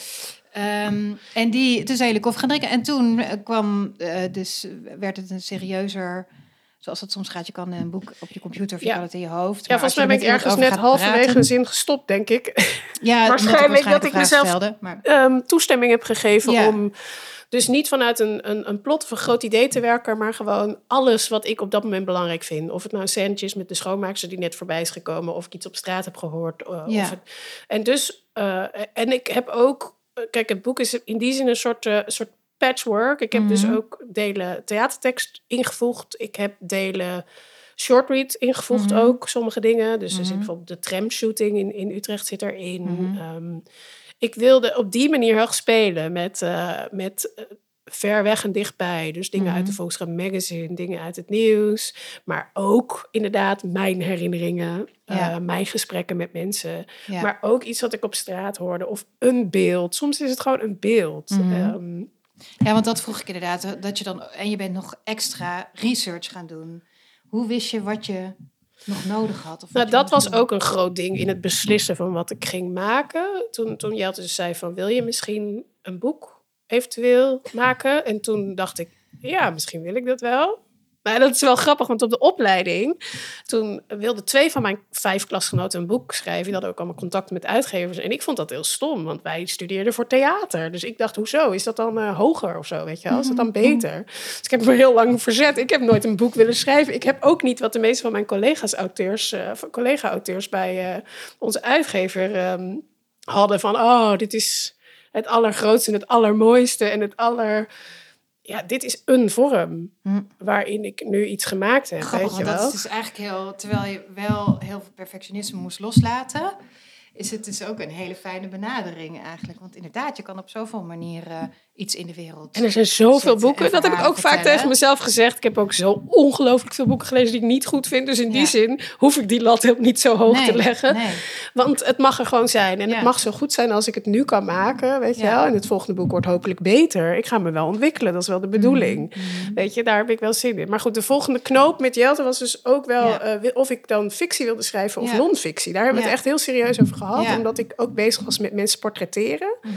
Ehm, en die, toen zijn jullie koffie gaan drinken. En toen eh, kwam, dus werd het een serieuzer... Zoals het soms gaat, je kan een boek op je computer of je Ja. kan het in je hoofd. Ja, volgens mij ben ik er ergens net halverwege een zin gestopt, denk ik. Ja, Waarschijnlijk dat ik mezelf- stelde, maar Ehm, toestemming heb gegeven Ja. om dus niet vanuit een, een, een plot of een groot idee te werken, maar gewoon alles wat ik op dat moment belangrijk vind. Of het nou een is met de schoonmaakster die net voorbij is gekomen, of ik iets op straat heb gehoord. eh, Ja. of het, en dus, eh, en ik heb ook, eh, kijk, het boek is in die zin een soort, soort patchwork. Ik heb dus Mhm. ook delen theatertekst ingevoegd. Ik heb delen short read ingevoegd Mhm. ook, sommige dingen. Dus er zit Mhm. bijvoorbeeld de tramshooting in, in Utrecht zit erin. Ehm, ik wilde op die manier heel spelen met, eh, met eh, ver weg en dichtbij. Dus dingen uit de. Volkskrant Magazine, dingen uit het nieuws. Maar ook inderdaad mijn herinneringen, eh, mijn gesprekken met mensen. ja. Maar ook iets wat ik op straat hoorde of een beeld. Soms is het gewoon een beeld. Mhm. Ja, want dat vroeg ik inderdaad. Dat je dan, en je bent nog extra research gaan doen. Hoe wist je wat je nog nodig had? Of Nou, dat was doen? ook een groot ding in het beslissen van wat ik ging maken. Toen, toen Jelte dus zei van, wil je misschien een boek eventueel maken? En toen dacht ik, ja, misschien wil ik dat wel. Maar dat is wel grappig, want op de opleiding, toen wilden twee van mijn vijf klasgenoten een boek schrijven. Die hadden ook allemaal contact met uitgevers. En ik vond dat heel stom, want wij studeerden voor theater. Dus ik dacht, hoezo? Is dat dan uh, hoger of zo, weet je wel? Is dat dan Mhm. beter? Dus ik heb me heel lang verzet. Ik heb nooit een boek willen schrijven. Ik heb ook niet wat de meeste van mijn collega's auteurs, eh, van collega-auteurs bij eh, onze uitgever ehm, hadden. Van, oh, dit is het allergrootste en het allermooiste en het aller... Ja, dit is een vorm Hm. waarin ik nu iets gemaakt heb, Grappig, weet je wel. dat is dus eigenlijk heel... Terwijl je wel heel veel perfectionisme moest loslaten... is het dus ook een hele fijne benadering eigenlijk. Want inderdaad, je kan op zoveel manieren iets in de wereld... En er zijn zoveel boeken. en Dat heb ik ook vaak tegen mezelf gezegd. Ik heb ook zo ongelooflijk veel boeken gelezen die ik niet goed vind. Dus in die zin hoef ik die lat helemaal niet zo hoog Nee, te leggen. Nee. Want het mag er gewoon zijn. En Ja. het mag zo goed zijn als ik het nu kan maken. Weet je Ja. wel? En het volgende boek wordt hopelijk beter. Ik ga me wel ontwikkelen. Dat is wel de bedoeling. Mhm. Weet je, daar heb ik wel zin in. Maar goed, de volgende knoop met Jelte was dus ook wel... Eh, of ik dan fictie wilde schrijven of non-fictie. Daar hebben we het echt heel serieus over gehad. Ja. Omdat ik ook bezig was met mensen portretteren. Mhm.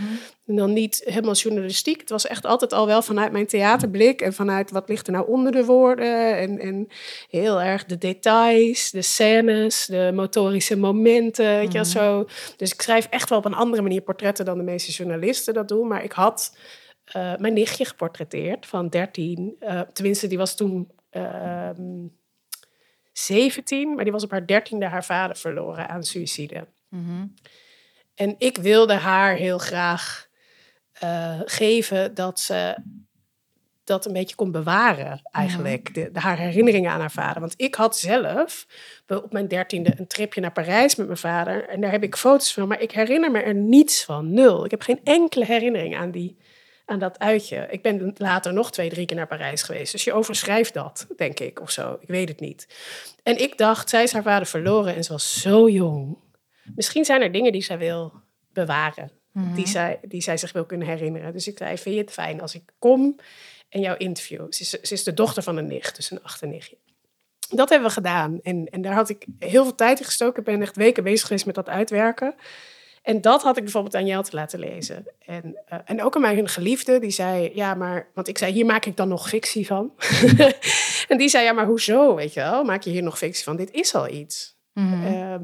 En dan niet helemaal journalistiek. Het was echt altijd al wel vanuit mijn theaterblik. En vanuit wat ligt er nou onder de woorden. En, en heel erg de details, de scènes, de motorische momenten. Weet je wel, zo. Dus ik schrijf echt wel op een andere manier portretten dan de meeste journalisten dat doen. Maar ik had eh, mijn nichtje geportretteerd van 13. Eh, tenminste, die was toen ehm 17. Maar die was op haar dertiende haar vader verloren aan suïcide. Mhm. En ik wilde haar heel graag eh, geven dat ze dat een beetje kon bewaren, eigenlijk. De, de- haar herinneringen aan haar vader. Want ik had zelf op mijn dertiende een tripje naar Parijs met mijn vader. En daar heb ik foto's van. Maar ik herinner me er niets van. Nul. Ik heb geen enkele herinnering aan, die, aan dat uitje. Ik ben later nog twee, drie keer naar Parijs geweest. Dus je overschrijft dat, denk ik, of zo. Ik weet het niet. En ik dacht, zij is haar vader verloren en ze was zo jong. Misschien zijn er dingen die zij wil bewaren. Mhm. Die, zij, die zij zich wil kunnen herinneren. Dus ik zei, vind je het fijn als ik kom en jouw interview? Ze is, ze is de dochter van een nicht, dus een achternichtje. Dat hebben we gedaan. En, en daar had ik heel veel tijd in gestoken. Ik ben echt weken bezig geweest met dat uitwerken. En dat had ik bijvoorbeeld aan Jelte laten lezen. En, eh, en ook aan mijn geliefde, die zei, ja, maar... Want ik zei, hier maak ik dan nog fictie van. en die zei, ja, maar hoezo, weet je wel? Maak je hier nog fictie van? Dit is al iets. Mhm. Ehm,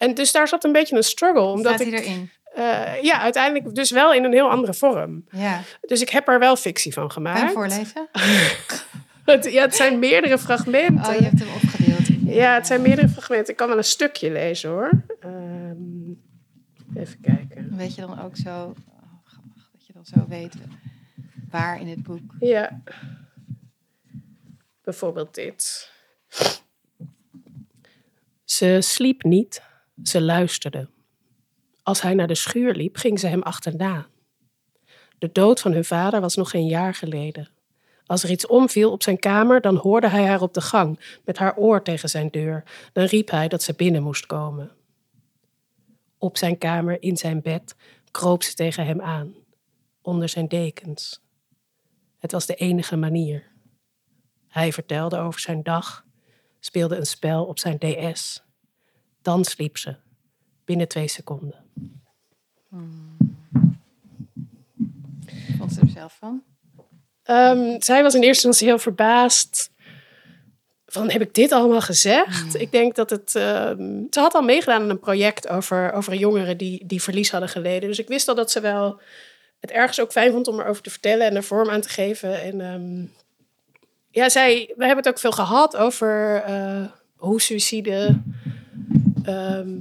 en dus daar zat een beetje een struggle. Omdat Staat ik, hij erin? eh, ja, uiteindelijk dus wel in een heel andere vorm. Ja. Dus ik heb er wel fictie van Kan je gemaakt. voorlezen? Het, ja, het zijn meerdere fragmenten. Oh, je hebt hem opgedeeld. Ja, het zijn meerdere fragmenten. Ik kan wel een stukje lezen hoor. Ehm, even kijken. Weet je dan ook zo... Oh, grappig dat je dan zo weet waar in het boek. Ja. Bijvoorbeeld dit. Ze sliep niet, ze luisterde. Als hij naar de schuur liep, ging ze hem achterna. De dood van hun vader was nog geen jaar geleden. Als er iets omviel op zijn kamer, dan hoorde hij haar op de gang met haar oor tegen zijn deur. Dan riep hij dat ze binnen moest komen. Op zijn kamer, in zijn bed, kroop ze tegen hem aan, onder zijn dekens. Het was de enige manier. Hij vertelde over zijn dag, speelde een spel op zijn DS. Dan sliep ze, binnen twee seconden. Vond ze er zelf van? Ehm, zij was in eerste instantie heel verbaasd. Van, heb ik dit allemaal gezegd? Ik denk dat het... ehm, ze had al meegedaan aan een project over, over jongeren die, die verlies hadden geleden. Dus ik wist al dat ze wel het ergens ook fijn vond om erover te vertellen en er vorm aan te geven. En ehm, ja, zij, we hebben het ook veel gehad over eh, hoe suïcide ehm,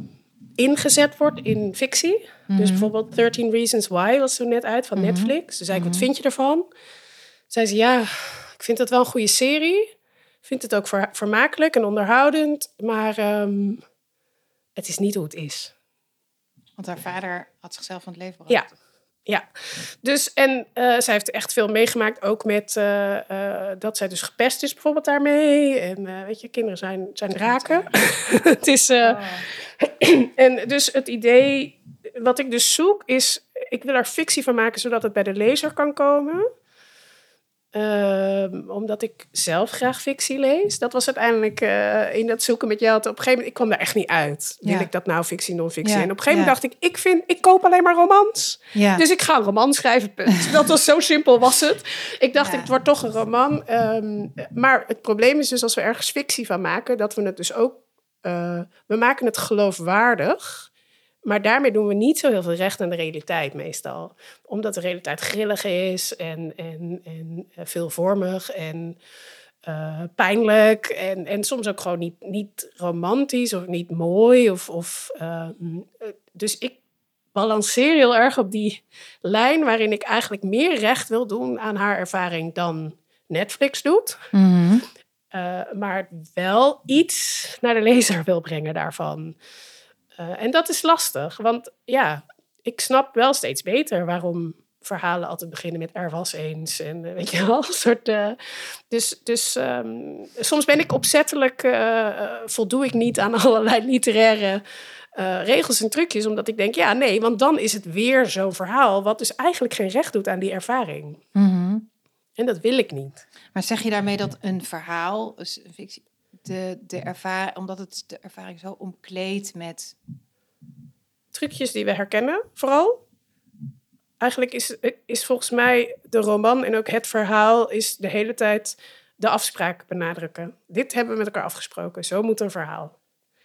ingezet wordt in fictie. Dus bijvoorbeeld 13 Reasons Why was zo net uit van Netflix. Toen zei ik, wat vind je ervan? Zei ze, ja, ik vind het wel een goede serie. Ik vind het ook ver- vermakelijk en onderhoudend. Maar ehm, het is niet hoe het is. Want haar vader had zichzelf van het leven Ja, beroofd. Ja. Dus, en eh, zij heeft echt veel meegemaakt, ook met eh, eh, dat zij dus gepest is bijvoorbeeld daarmee. En weet je, kinderen zijn, zijn draken. het is, eh, en dus het idee, wat ik dus zoek, is, ik wil er fictie van maken zodat het bij de lezer kan komen. Ehm, omdat ik zelf graag fictie lees. Dat was uiteindelijk eh, in dat zoeken met jou. Op een gegeven moment, ik kwam daar echt niet uit. Wil ik dat nou fictie, non-fictie? Ja, En op een gegeven moment ja. dacht ik, ik vind, ik koop alleen maar romans. Dus ik ga een roman schrijven, punt. Dat was zo simpel was het. Ik dacht, het wordt toch een roman. Ehm, maar het probleem is dus als we ergens fictie van maken, dat we het dus ook, eh, we maken het geloofwaardig. Maar daarmee doen we niet zo heel veel recht aan de realiteit meestal. Omdat de realiteit grillig is en, en, en eh, veelvormig en eh, pijnlijk. En, en soms ook gewoon niet, niet romantisch of niet mooi. Of, of, eh, mm, eh, dus ik balanceer heel erg op die lijn waarin ik eigenlijk meer recht wil doen aan haar ervaring dan Netflix doet. Mhm. Maar wel iets naar de lezer wil brengen daarvan. Eh, en dat is lastig, want ja, ik snap wel steeds beter waarom verhalen altijd beginnen met er was eens en eh, weet je wel, soort. eh, dus dus ehm, soms ben ik opzettelijk, voldoe ik niet aan allerlei literaire regels en trucjes, omdat ik denk, ja, nee, want dan is het weer zo'n verhaal wat dus eigenlijk geen recht doet aan die ervaring. Mhm. En dat wil ik niet. Maar zeg je daarmee dat een verhaal, een fictie, de, de ervaring, omdat het de ervaring zo omkleedt met. trucjes die we herkennen, vooral. Eigenlijk is, is volgens mij de roman en ook het verhaal is de hele tijd de afspraak benadrukken. Dit hebben we met elkaar afgesproken. Zo moet een verhaal.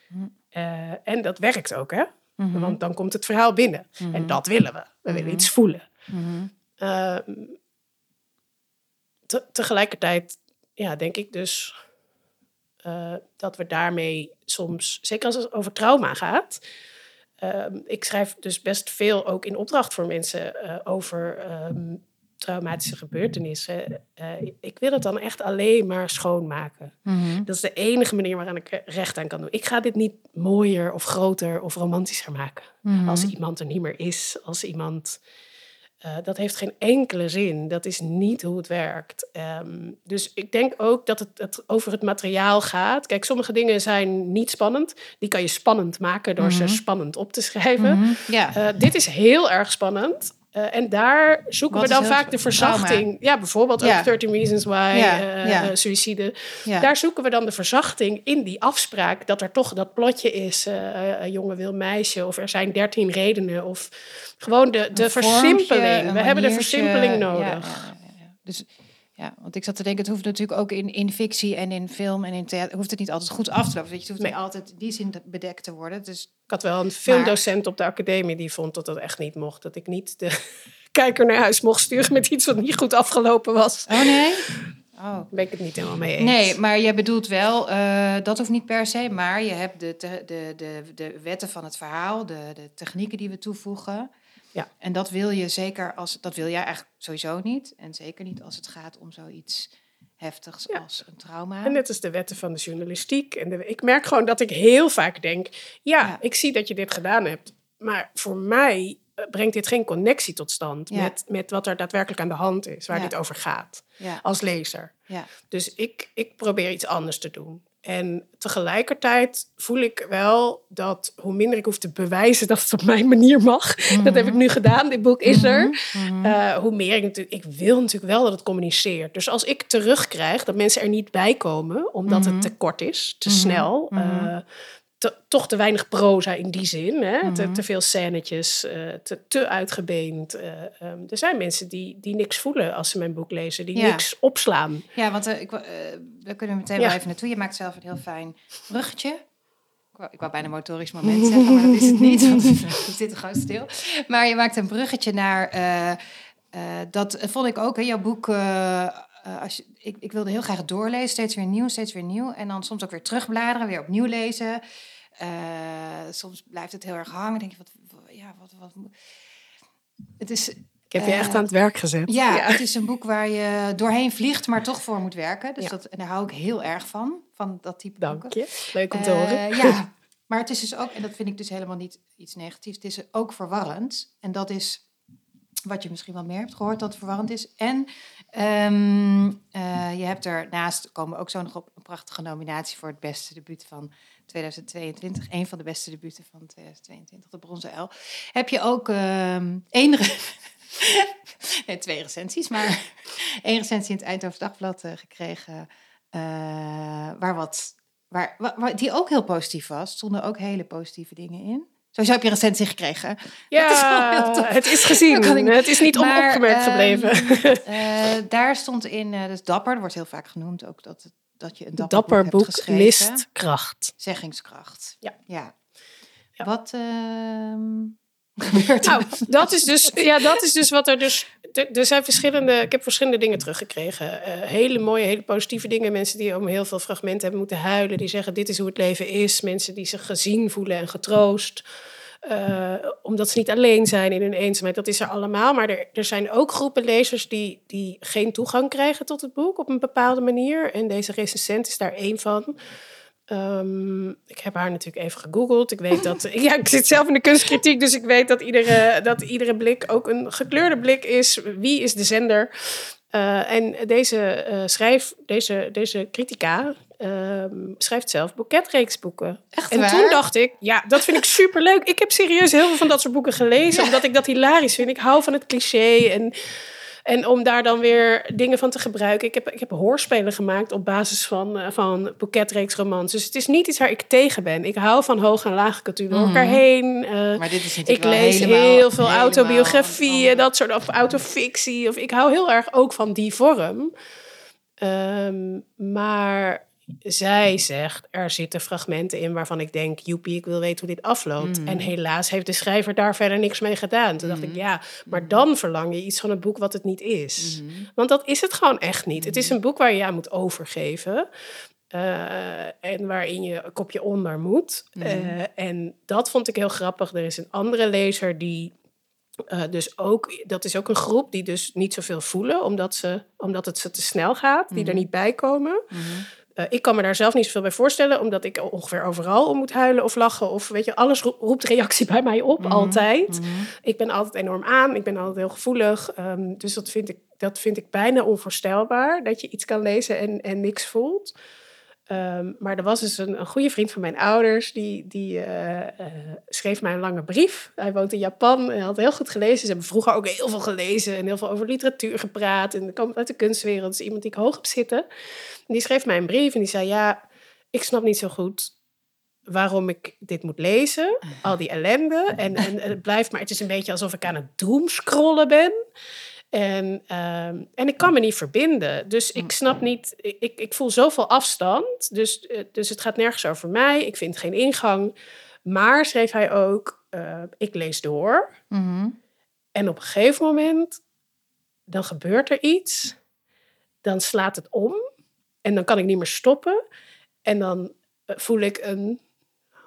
Hm. Eh, en dat werkt ook, hè? Mhm. Want dan komt het verhaal binnen. Mhm. En dat willen we. We willen Mhm. iets voelen. Mhm. Ehm, te- tegelijkertijd, ja, denk ik dus eh, dat we daarmee soms, zeker als het over trauma gaat. ehm, ik schrijf dus best veel ook in opdracht voor mensen eh, over ehm, traumatische gebeurtenissen. Eh, ik wil het dan echt alleen maar schoonmaken. Mhm. Dat is de enige manier waaraan ik recht aan kan doen. Ik ga dit niet mooier of groter of romantischer maken Mhm. als iemand er niet meer is, als iemand. Eh, dat heeft geen enkele zin. Dat is niet hoe het werkt. Ehm, dus ik denk ook dat het, het over het materiaal gaat. Kijk, sommige dingen zijn niet spannend. Die kan je spannend maken door Mhm. ze spannend op te schrijven. Mhm. Ja. Eh, dit is heel erg spannend. Eh, en daar zoeken Wat we dan vaak de verzachting. Ja, bijvoorbeeld Ja. ook 13 Reasons Why, Ja, eh, ja. eh, suïcide. Daar zoeken we dan de verzachting in die afspraak. Dat er toch dat plotje is, een jongen wil meisje. Of er zijn dertien redenen. Of gewoon de, de versimpeling. We hebben de versimpeling nodig. Dus ja, want ik zat te denken, het hoeft natuurlijk ook in, in fictie en in film en in theater, hoeft het niet altijd goed af te lopen. Weet je, het hoeft Nee. niet altijd in die zin bedekt te worden. Dus Ik had wel een filmdocent op de academie die vond dat dat echt niet mocht. Dat ik niet de kijker naar huis mocht sturen met iets wat niet goed afgelopen was. Oh nee? Oh. Daar ben ik het niet helemaal mee eens. Nee, maar je bedoelt wel, eh, dat hoeft niet per se, maar je hebt de, de, de, de wetten van het verhaal, de, de technieken die we toevoegen. Ja. En dat wil je zeker als, dat wil jij eigenlijk sowieso niet. En zeker niet als het gaat om zoiets heftigs Ja. als een trauma. En net als de wetten van de journalistiek. En de, ik merk gewoon dat ik heel vaak denk: ja, Ja. ik zie dat je dit gedaan hebt. Maar voor mij eh, brengt dit geen connectie tot stand Ja. met, met wat er daadwerkelijk aan de hand is, waar dit over gaat, als lezer. ja. Dus ik, ik probeer iets anders te doen. En tegelijkertijd voel ik wel dat hoe minder ik hoef te bewijzen dat het op mijn manier mag. Dat heb ik nu gedaan, dit boek is er. Mhm. Eh, hoe meer ik natuurlijk, ik wil natuurlijk wel dat het communiceert. Dus als ik terugkrijg dat mensen er niet bij komen, omdat Mhm. het te kort is, te Mhm. snel, Mhm. Te- toch te weinig proza in die zin, hè? te, Mhm. te veel scènetjes, eh, te, te uitgebeend. eh, ehm, er zijn mensen die, die niks voelen als ze mijn boek lezen, die Ja. niks opslaan. Ja, want eh, ik, we kunnen meteen Ja. wel even naartoe. Je maakt zelf een heel fijn bruggetje. Ik wou, ik wou bijna motorisch moment zeggen, maar dat is het niet. Want het zit er gewoon stil. Maar je maakt een bruggetje naar... dat vond ik ook, hè, jouw boek... als je, ik, ik wilde heel graag doorlezen, steeds weer nieuw, steeds weer nieuw. En dan soms ook weer terugbladeren, weer opnieuw lezen. Eh, soms blijft het heel erg hangen. denk je, wat, wat- ja, wat, wat... moet- Het is, Ik heb je Eh, echt aan het werk gezet. ja, het is een boek waar je doorheen vliegt, maar toch voor moet werken. Dus Ja. dat, en daar hou ik heel erg van, van dat type Dank boeken. je. Leuk om te Eh, horen. ja, maar het is dus ook, en dat vind ik dus helemaal niet iets negatiefs, het is ook verwarrend. En dat is, Wat je misschien wel meer hebt gehoord dat verwarrend is. En ehm, eh, je hebt er naast, komen ook zo nog op een prachtige nominatie voor het beste debuut van 2022. Een van de beste debuten van 2022, de Bronzen L. Heb je ook um, één... nee, twee recensies, maar één recensie in het Eindhoven Dagblad uh, gekregen. Uh, waar wat, waar, waar, die ook heel positief was. Stonden ook hele positieve dingen in. Sowieso heb je een recensie gekregen. Ja, is het is gezien. Het is niet maar, onopgemerkt gebleven. Uh, daar stond in, uh, dus dapper, er wordt heel vaak genoemd ook dat, dat je een dapper, dapper boek, boek hebt geschreven. listkracht. Zeggingskracht. Ja. ja. Ja. Wat uh, gebeurt er? Nou, dat is dus, ja, dat is dus wat er dus. Er zijn verschillende. Ik heb verschillende dingen teruggekregen. Uh, hele mooie, hele positieve dingen. Mensen die om heel veel fragmenten hebben moeten huilen. Die zeggen: Dit is hoe het leven is. Mensen die zich gezien voelen en getroost. Uh, omdat ze niet alleen zijn in hun eenzaamheid. Dat is er allemaal. Maar er, er zijn ook groepen lezers die, die geen toegang krijgen tot het boek op een bepaalde manier. En deze recensent is daar één van. Um, ik heb haar natuurlijk even gegoogeld. Ik weet dat. ja, ik zit zelf in de kunstkritiek, dus ik weet dat iedere, dat iedere blik ook een gekleurde blik is. Wie is de zender? Uh, en deze uh, schrijf, deze, deze critica, uh, schrijft zelf boeketreeksboeken. Echt en waar? toen dacht ik, ja, dat vind ik superleuk. Ik heb serieus heel veel van dat soort boeken gelezen, ja. omdat ik dat hilarisch vind. Ik hou van het cliché en en om daar dan weer dingen van te gebruiken. Ik heb, ik heb hoorspelen gemaakt op basis van, uh, van boeketreeksromans. Dus het is niet iets waar ik tegen ben. Ik hou van hoog en laag cultuur door elkaar heen. Uh, maar dit is ik lees helemaal, heel veel autobiografieën, dat soort of autofictie. Of ik hou heel erg ook van die vorm. Um, maar zij zegt, er zitten fragmenten in waarvan ik denk, joepie, ik wil weten hoe dit afloopt. Mm. En helaas heeft de schrijver daar verder niks mee gedaan. Toen mm. dacht ik, ja, maar dan verlang je iets van een boek wat het niet is. Mm. Want dat is het gewoon echt niet. Het is een boek waar je aan moet overgeven. Uh, en waarin je een kopje onder moet. Uh, en dat vond ik heel grappig. Er is een andere lezer die uh, dus ook, dat is ook een groep die dus niet zoveel voelen, omdat, ze, omdat het ze te snel gaat, die er niet bij komen. Uh, ik kan me daar zelf niet zoveel bij voorstellen, omdat ik ongeveer overal om moet huilen of lachen. Of weet je, alles roept reactie bij mij op, Mhm, altijd. Ik ben altijd enorm aan, ik ben altijd heel gevoelig. Um, dus dat vind, ik, dat vind ik bijna onvoorstelbaar, dat je iets kan lezen en, en niks voelt. Um, maar er was dus een, een goede vriend van mijn ouders, die, die uh, uh, schreef mij een lange brief. Hij woont in Japan en had heel goed gelezen. Ze hebben vroeger ook heel veel gelezen en heel veel over literatuur gepraat. En komt uit de kunstwereld, dus iemand die ik hoog op zitten. En die schreef mij een brief en die zei, ja, ik snap niet zo goed waarom ik dit moet lezen. Al die ellende. En, en, en het blijft, maar het is een beetje alsof ik aan het doomscrollen ben. En, um, en ik kan me niet verbinden. Dus ik snap niet, ik, ik voel zoveel afstand. Dus, dus het gaat nergens over mij. Ik vind geen ingang. Maar, schreef hij ook, uh, ik lees door. Mm-hmm. En op een gegeven moment, dan gebeurt er iets. Dan slaat het om. En dan kan ik niet meer stoppen. En dan voel ik een,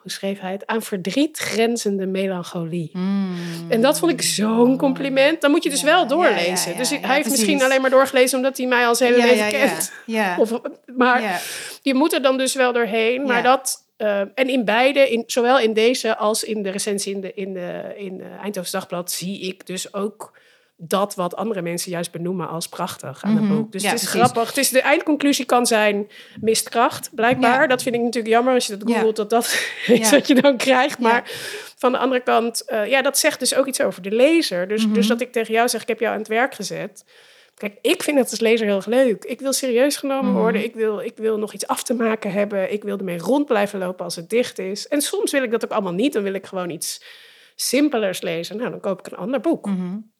hoe schreef hij het? Aan verdriet grenzende melancholie. Mm. En dat vond ik zo'n compliment. Dan moet je dus Ja, wel doorlezen. ja, dus hij heeft precies. misschien alleen maar doorgelezen omdat hij mij al zijn hele leven kent. Ja. Of, maar je moet er dan dus wel doorheen. Maar dat. eh, en in beide, in, zowel in deze als in de recensie in de, in de, in de Eindhoven Dagblad, zie ik dus ook dat wat andere mensen juist benoemen als prachtig aan het boek. Dus Ja, het is precies. grappig. Het is, de eindconclusie kan zijn mist kracht, blijkbaar. Ja. Dat vind ik natuurlijk jammer als je dat Ja. googelt, dat dat is wat je dan krijgt. Maar van de andere kant, eh, ja, dat zegt dus ook iets over de lezer. Dus, Mhm. dus dat ik tegen jou zeg, ik heb jou aan het werk gezet. Kijk, ik vind het als lezer heel erg leuk. Ik wil serieus genomen Mhm. worden. Ik wil, ik wil nog iets af te maken hebben. Ik wil ermee rond blijven lopen als het dicht is. En soms wil ik dat ook allemaal niet. Dan wil ik gewoon iets simpelers lezen. Nou, dan koop ik een ander boek.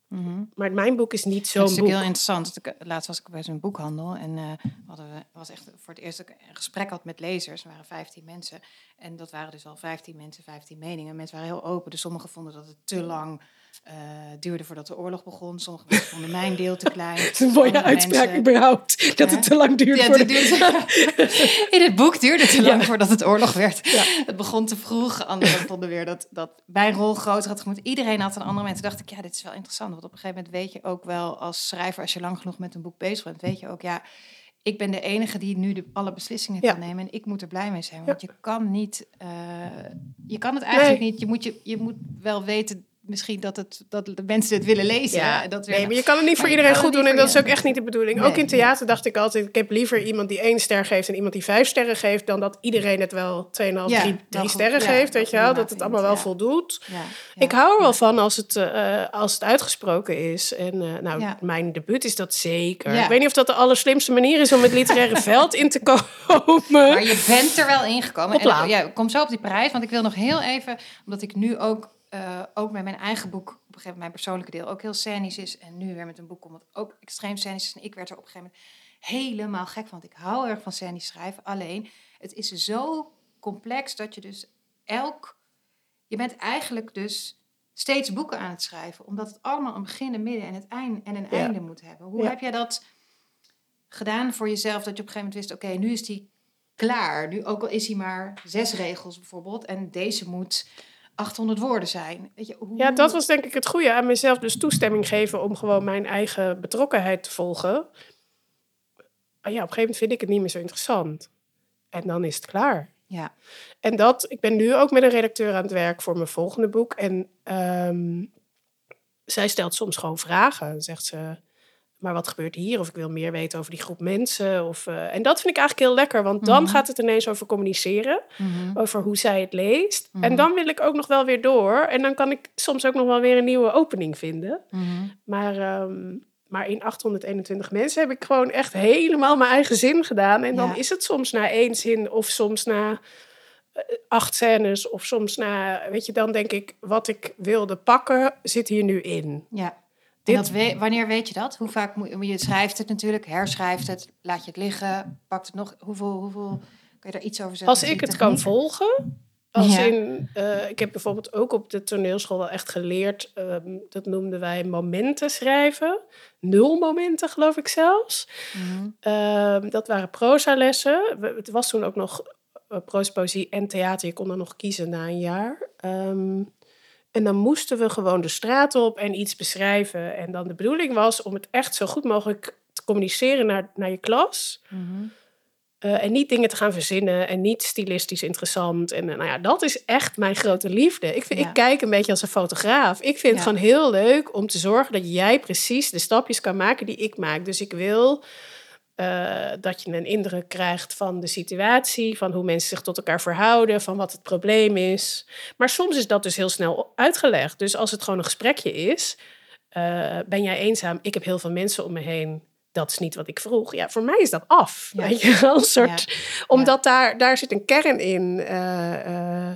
Mhm. Maar mijn boek is niet Dat zo'n is boek. natuurlijk heel interessant. Dat ik- Laatst was ik bij zo'n boekhandel en eh hadden we was echt voor het eerst dat ik een gesprek had met lezers. Er waren 15 mensen en dat waren dus al 15 mensen, 15 meningen. Mensen waren heel open, dus sommigen vonden dat het te lang eh, duurde voordat de oorlog begon. Sommige mensen vonden mijn deel te klein. Het is een mooie uitspraak überhaupt. Dat het te lang. Ja, de- duurde- in het boek duurde het te lang Ja. voordat het oorlog werd. Het begon te vroeg. Anderen vonden weer dat, dat mijn rol groter had gemoet. Iedereen had een andere moment. Toen dacht ik, ja, dit is wel interessant. Want op een gegeven moment weet je ook wel als schrijver, als je lang genoeg met een boek bezig bent, weet je ook, ja, ik ben de enige die nu de, alle beslissingen Ja. kan nemen. En ik moet er blij mee zijn. Ja. Want je kan niet, eh, je kan het eigenlijk Nee. niet. Je moet, je, je moet wel weten misschien dat, het, dat de mensen het willen lezen. Ja, dat nee, maar je kan het niet voor Maar iedereen goed doen. En dat is ook echt niet de bedoeling. Nee, ook in theater dacht ik altijd... ik heb liever iemand die één ster geeft... en iemand die vijf sterren geeft... dan dat iedereen het wel 2,5, Ja, 3 wel drie sterren Ja, geeft. dat Weet je wel? Dat het allemaal wel voldoet. Ja, Ik hou er wel ja. van als het, eh, als het uitgesproken is. En eh, nou, Ja. mijn debuut is dat zeker. Ja. Ik weet niet of dat de allerslimste manier is... om het literaire veld in te komen. Maar je bent er wel ingekomen. En, ja, kom zo op die prijs. Want ik wil nog heel even, omdat ik nu ook, eh, ook met mijn eigen boek, op een gegeven moment mijn persoonlijke deel, ook heel scènisch is. En nu weer met een boek komt wat ook extreem scènisch is. En ik werd er op een gegeven moment helemaal gek van. Want ik hou erg van scènisch schrijven. Alleen, het is zo complex dat je dus elk... Je bent eigenlijk dus steeds boeken aan het schrijven. Omdat het allemaal een begin, een midden en, het eind, en een Ja. einde moet hebben. Hoe Ja. heb jij dat gedaan voor jezelf? Dat je op een gegeven moment wist, oké, nu is die klaar. Nu, ook al is hij maar zes regels bijvoorbeeld. En deze moet 800 woorden zijn. Weet je, hoe... Ja, dat was denk ik het goede. Aan mezelf dus toestemming geven om gewoon mijn eigen betrokkenheid te volgen. Ah ja, op een gegeven moment vind ik het niet meer zo interessant. En dan is het klaar. Ja, En dat, ik ben nu ook met een redacteur aan het werk voor mijn volgende boek. En ehm, zij stelt soms gewoon vragen. Dan zegt ze, maar wat gebeurt hier? Of ik wil meer weten over die groep mensen. Of, eh, en dat vind ik eigenlijk heel lekker, want dan Mhm. gaat het ineens over communiceren. Mhm. Over hoe zij het leest. Mhm. En dan wil ik ook nog wel weer door. En dan kan ik soms ook nog wel weer een nieuwe opening vinden. Mhm. Maar, ehm, maar in 821 mensen heb ik gewoon echt helemaal mijn eigen zin gedaan. En dan Ja. is het soms na één zin of soms na eh, acht scènes of soms na, weet je, dan denk ik, wat ik wilde pakken zit hier nu in. ja. Dit- En dat we- wanneer weet je dat? Hoe vaak moet je schrijft het natuurlijk, herschrijft het, laat je het liggen, pakt het nog. Hoeveel, hoeveel kun je daar iets over zeggen? Als ik het kan volgen. Als Ja. in, eh, ik heb bijvoorbeeld ook op de toneelschool wel echt geleerd, ehm, dat noemden wij momenten schrijven. Nul momenten, geloof ik zelfs. Mhm. Ehm, dat waren prosalessen. We- Het was toen ook nog uh, proza, poëzie en theater. Je kon dan nog kiezen na een jaar. Ehm, en dan moesten we gewoon de straat op en iets beschrijven. En dan de bedoeling was om het echt zo goed mogelijk te communiceren naar, naar je klas. Mhm. Eh, en niet dingen te gaan verzinnen en niet stilistisch interessant. En eh, nou ja, dat is echt mijn grote liefde. Ik, vind, Ja. ik kijk een beetje als een fotograaf. Ik vind het gewoon heel leuk om te zorgen dat jij precies de stapjes kan maken die ik maak. Dus ik wil eh, dat je een indruk krijgt van de situatie, van hoe mensen zich tot elkaar verhouden, van wat het probleem is. Maar soms is dat dus heel snel uitgelegd. Dus als het gewoon een gesprekje is, eh, ben jij eenzaam? Ik heb heel veel mensen om me heen. Dat is niet wat ik vroeg. Ja, voor mij is dat af. Ja. Weet je een soort. Ja. Omdat daar, daar zit een kern in eh,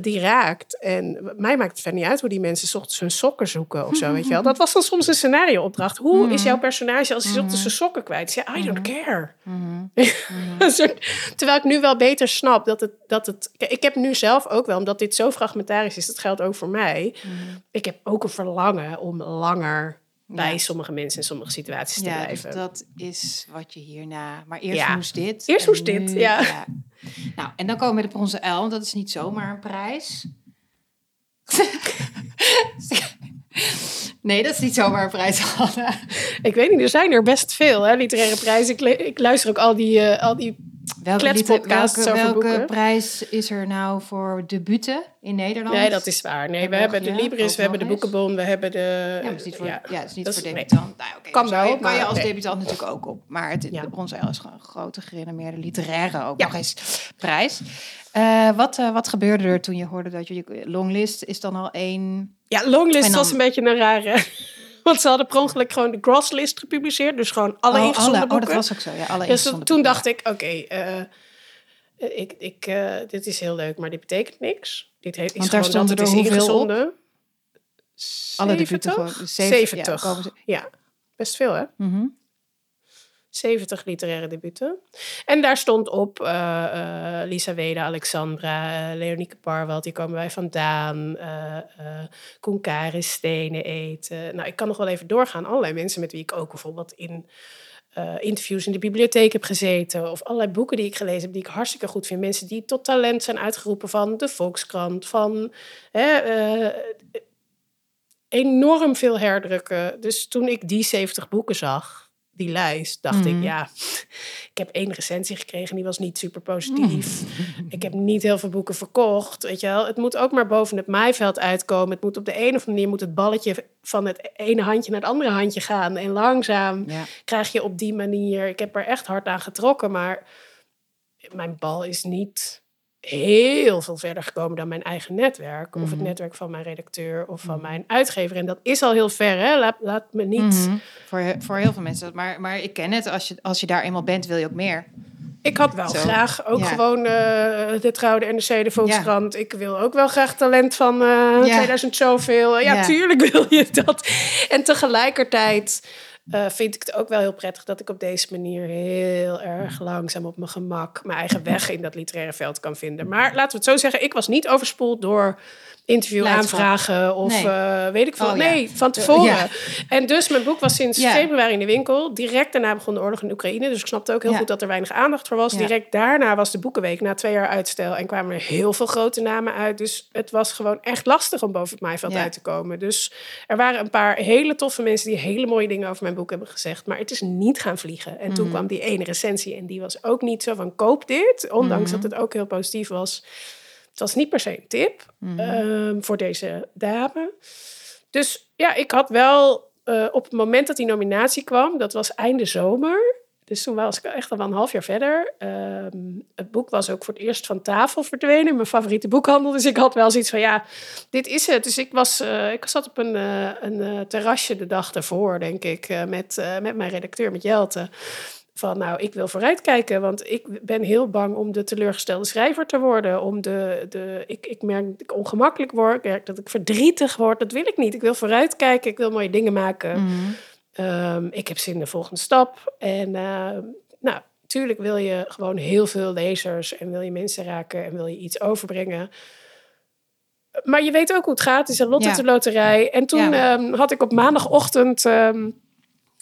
die raakt. En mij maakt het verder niet uit hoe die mensen 's ochtends hun sokken zoeken of zo. Weet je wel. Dat was dan soms een scenario-opdracht. Hoe is jouw personage als hij 's ochtends zijn sokken kwijt is? Ja, I don't care. Mhm. Een soort- terwijl ik nu wel beter snap dat het, dat het. Kijk, ik heb nu zelf ook wel, omdat dit zo fragmentarisch is, dat geldt ook voor mij. Mhm. Ik heb ook een verlangen om langer bij Ja. sommige mensen in sommige situaties te Ja, dus blijven. dat is wat je hierna... Maar eerst Ja. moest dit. Eerst moest dit, ja. Nou, en dan komen we met de Bronzen Uil. want Dat is niet zomaar een prijs. nee, dat is niet zomaar een prijs. Ik weet niet, er zijn er best veel, hè, literaire prijzen. Ik luister ook al die, eh, al die Welke, prijs is er nou voor debuten in Nederland? Nee, dat is waar. Nee, En we hebben de Libris, we hebben de. Boekenbon, we hebben de... Ja, is niet voor, ja. is niet dat voor is- nee. debutant. Nou, oké, Kan wel, kan je als nee. debutant natuurlijk ook op. Maar het, Ja. Uil is gewoon een grote gerenommeerde literaire ook nog eens prijs. Eh, wat, eh, wat gebeurde er toen je hoorde dat je longlist is dan al één... Ja, longlist dan- was een beetje een rare... Want ze hadden per ongeluk gewoon de grosslist gepubliceerd. Dus gewoon alle oh, ingezonden alle, oh, boeken. dat was ook zo. Ja, alle dus ingezonden toen boeken. dacht ik, oké, eh, ik, ik, eh, dit is heel leuk, maar dit betekent niks. Dit heeft, is Want daar gewoon het er is hoeveel op? ingezonden. Alle debuten 70? gewoon. Dus zeven- 70. Ja, Ja, best veel hè? Mhm. 70 literaire debuten. En daar stond op eh, eh, Lisa Wede, Alexandra, uh, Leonieke Parwald, die komen wij vandaan. eh eh Koen Karis, Stenen eten. Nou, ik kan nog wel even doorgaan. Allerlei mensen met wie ik ook bijvoorbeeld in interviews in de bibliotheek heb gezeten. Of allerlei boeken die ik gelezen heb, die ik hartstikke goed vind. Mensen die tot talent zijn uitgeroepen van de Volkskrant, van... Hè, enorm veel herdrukken. Dus toen ik die 70 boeken zag, die lijst, dacht ik, Mhm. ja, ik heb één recensie gekregen, die was niet super positief. Ik heb niet heel veel boeken verkocht, weet je wel. Het moet ook maar boven het maaiveld uitkomen. Het moet op de een of andere manier moet het balletje van het ene handje naar het andere handje gaan. En langzaam Ja. krijg je op die manier, ik heb er echt hard aan getrokken, maar mijn bal is niet heel veel verder gekomen dan mijn eigen netwerk. Of het Mhm. netwerk van mijn redacteur of van mijn uitgever. En dat is al heel ver, hè. Laat, laat me niet... Mhm. voor, voor heel veel mensen. Maar, maar ik ken het. Als je, als je daar eenmaal bent, wil je ook meer. Ik had wel Zo. graag ook Ja. gewoon eh, de Trouw, de NRC, de Volkskrant. Ik wil ook wel graag talent van eh 2000 zoveel. Ja, Ja. tuurlijk wil je dat. En tegelijkertijd eh, vind ik het ook wel heel prettig dat ik op deze manier heel erg langzaam op mijn gemak mijn eigen weg in dat literaire veld kan vinden. Maar laten we het zo zeggen, ik was niet overspoeld door interviewaanvragen of Nee. eh, weet ik veel. Oh, ja. nee, van tevoren. Ja. En dus mijn boek was sinds Ja. februari in de winkel. Direct daarna begon de oorlog in Oekraïne. Dus ik snapte ook heel goed dat er weinig aandacht voor was. Direct daarna was de boekenweek, na twee jaar uitstel. En kwamen er heel veel grote namen uit. Dus het was gewoon echt lastig om boven het maaiveld Ja. uit te komen. Dus er waren een paar hele toffe mensen die hele mooie dingen over mijn boek hebben gezegd. Maar het is niet gaan vliegen. En toen Mhm. kwam die ene recensie. En die was ook niet zo van koop dit. Ondanks Mhm. dat het ook heel positief was. Het was niet per se een tip Mhm. ehm, voor deze dame. Dus ja, ik had wel eh, op het moment dat die nominatie kwam, dat was einde zomer. Dus toen was ik echt al wel een half jaar verder. Ehm, het boek was ook voor het eerst van tafel verdwenen mijn favoriete boekhandel. Dus ik had wel zoiets van, ja, dit is het. Dus ik, was, eh, ik zat op een, eh, een eh, terrasje de dag daarvoor, denk ik, met, met mijn redacteur, met Jelte. Van nou, ik wil vooruitkijken, want ik ben heel bang om de teleurgestelde schrijver te worden. Om de, de, ik, ik merk dat ik ongemakkelijk word, ik merk dat ik verdrietig word. Dat wil ik niet. Ik wil vooruitkijken, ik wil mooie dingen maken. Mhm. Ehm, ik heb zin in de volgende stap. En ehm, nou, natuurlijk wil je gewoon heel veel lezers en wil je mensen raken en wil je iets overbrengen. Maar je weet ook hoe het gaat. Het is een lot Ja. En toen Ja. ehm, had ik op maandagochtend... ehm,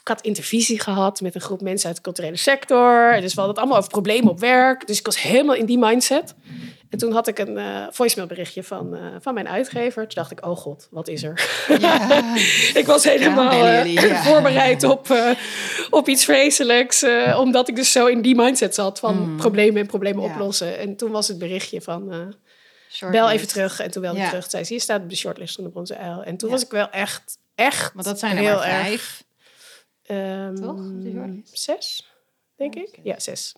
ik had intervisie gehad met een groep mensen uit de culturele sector. Dus we hadden het allemaal over problemen op werk. Dus ik was helemaal in die mindset. En toen had ik een eh voicemailberichtje van, eh, van mijn uitgever. Toen dacht ik, oh god, wat is er? Ja. ik was helemaal eh, ja. voorbereid op, eh, op iets vreselijks. eh, omdat ik dus zo in die mindset zat van Mm. problemen en problemen Ja. oplossen. En toen was het berichtje van... eh, bel even terug. En toen belde ik terug. Zei ze, je staat op de shortlist van de Bronzen Uil. En toen Ja. was ik wel echt, echt Want dat zijn er heel maar erg... vijf. ehm, Toch, de? Zes, denk ik. Ja, zes.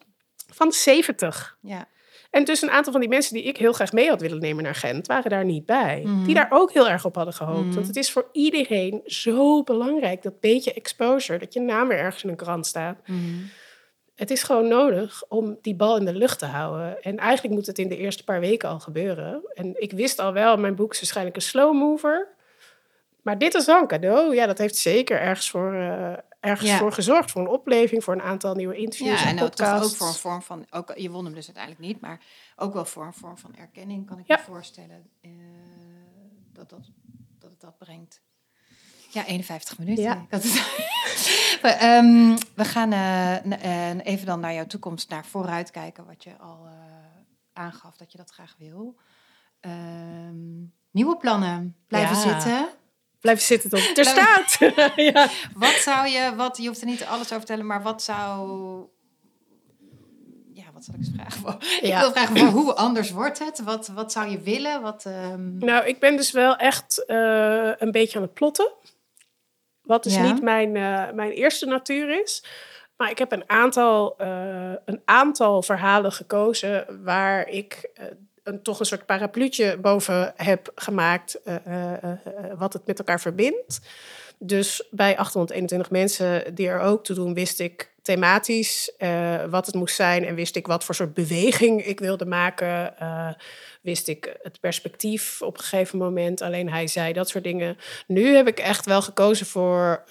Van de 70. Ja. En dus een aantal van die mensen die ik heel graag mee had willen nemen naar Gent, waren daar niet bij. Mhm. Die daar ook heel erg op hadden gehoopt. Mhm. Want het is voor iedereen zo belangrijk, dat beetje exposure, dat je naam weer ergens in een krant staat. Mhm. Het is gewoon nodig om die bal in de lucht te houden. En eigenlijk moet het in de eerste paar weken al gebeuren. En ik wist al wel, mijn boek is waarschijnlijk een slow mover. Maar dit is wel een cadeau. Ja, dat heeft zeker ergens voor, eh, ergens Ja. voor gezorgd. Voor een opleving, voor een aantal nieuwe interviews Ja, en en ook, toch ook voor een vorm van, ook, je won hem dus uiteindelijk niet, maar ook wel voor een vorm van erkenning kan ik Ja. me voorstellen eh, dat, dat, dat het dat brengt. Ja, 51 minuten. Ja. Het- we, ehm, we gaan eh, even dan naar jouw toekomst, naar vooruit kijken, wat je al eh, aangaf dat je dat graag wil. Ehm, nieuwe plannen, blijven Ja. zitten. Blijven zitten tot er staat. ja. Wat zou je, wat, je hoeft er niet alles over te vertellen, maar wat zou. Ja, wat zal ik eens vragen? Ik Ja. wil vragen hoe anders wordt het? Wat, wat zou je willen? Wat, ehm, Nou, ik ben dus wel echt eh, een beetje aan het plotten. Wat dus Ja. niet mijn, eh, mijn eerste natuur is. Maar ik heb een aantal, eh, een aantal verhalen gekozen waar ik een, toch een soort parapluutje boven heb gemaakt. eh, eh, eh, wat het met elkaar verbindt. Dus bij 821 mensen die er ook toe doen, wist ik thematisch wat het moest zijn. En wist ik wat voor soort beweging ik wilde maken. Wist ik het perspectief op een gegeven moment. Alleen hij zei dat soort dingen. Nu heb ik echt wel gekozen voor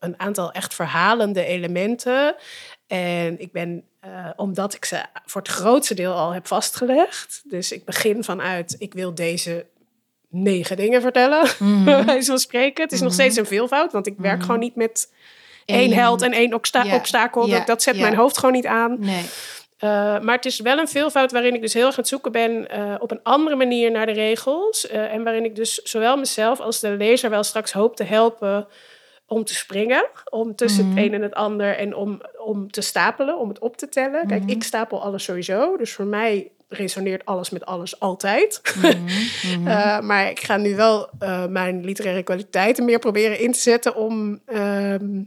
een aantal echt verhalende elementen. En ik ben, eh, omdat ik ze voor het grootste deel al heb vastgelegd. Dus ik begin vanuit, ik wil deze negen dingen vertellen. wijze van spreken. Het is nog Mhm. steeds een veelvoud, want ik werk Mhm. gewoon niet met één held en één obsta- obstakel. dat, dat zet mijn hoofd gewoon niet aan. Nee. Uh, maar het is wel een veelvoud waarin ik dus heel erg aan het zoeken ben uh, op een andere manier naar de regels. Uh, en waarin ik dus zowel mezelf als de lezer wel straks hoop te helpen om te springen, om tussen Mhm. het een en het ander en om, om te stapelen, om het op te tellen. Kijk, Mhm. ik stapel alles sowieso, dus voor mij resoneert alles met alles altijd. Mhm, mhm. Eh, maar ik ga nu wel eh, mijn literaire kwaliteiten meer proberen in te zetten om, ehm,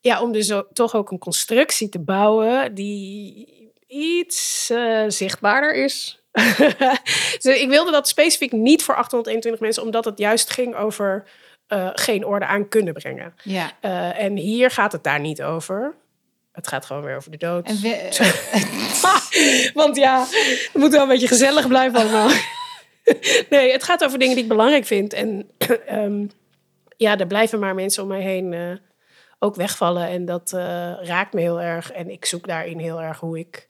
ja, om dus toch ook een constructie te bouwen die iets eh, zichtbaarder is. dus ik wilde dat specifiek niet voor 821 mensen, omdat het juist ging over eh, geen orde aan kunnen brengen. ja. Eh, en hier gaat het daar niet over. Het gaat gewoon weer over de dood. En we- Want ja, het moet wel een beetje gezellig blijven allemaal. nee, het gaat over dingen die ik belangrijk vind. En ehm, ja, er blijven maar mensen om mij heen eh, ook wegvallen. En dat raakt me heel erg. En ik zoek daarin heel erg hoe ik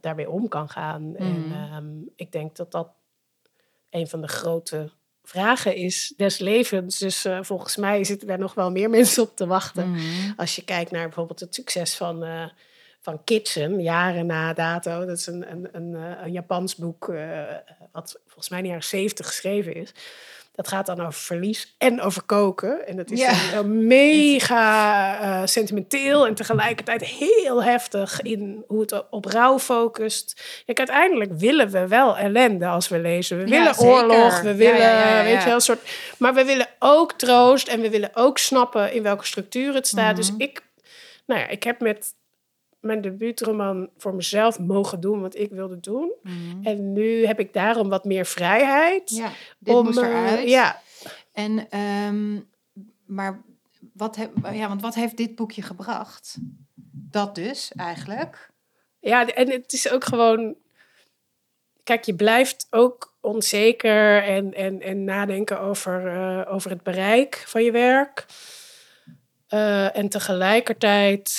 daarmee om kan gaan. En Mhm. ehm, ik denk dat dat een van de grote vragen is des levens. Dus eh, volgens mij zitten daar nog wel meer mensen op te wachten. Mhm. Als je kijkt naar bijvoorbeeld het succes van, eh, van Kitchen, jaren na dato. Dat is een, een, een, eh, een Japans boek, wat volgens mij in de jaren zeventig geschreven is. Dat gaat dan over verlies en over koken. En dat is Ja. mega eh, sentimenteel en tegelijkertijd heel heftig in hoe het op rouw focust. Kijk, uiteindelijk willen we wel ellende als we lezen. We willen oorlog, we willen, ja, weet je wel, een soort... Maar we willen ook troost en we willen ook snappen in welke structuur het staat. Dus Mhm. ik, nou ja, ik heb met mijn debuutroman voor mezelf mogen doen wat ik wilde doen. Mhm. En nu heb ik daarom wat meer vrijheid. Ja, dit om, moest eruit. ja, En, ehm, maar wat, heb, ja, want wat heeft dit boekje gebracht? Dat dus, eigenlijk. ja, en het is ook gewoon... Kijk, je blijft ook onzeker en, en, en nadenken over, eh, over het bereik van je werk. Eh, en tegelijkertijd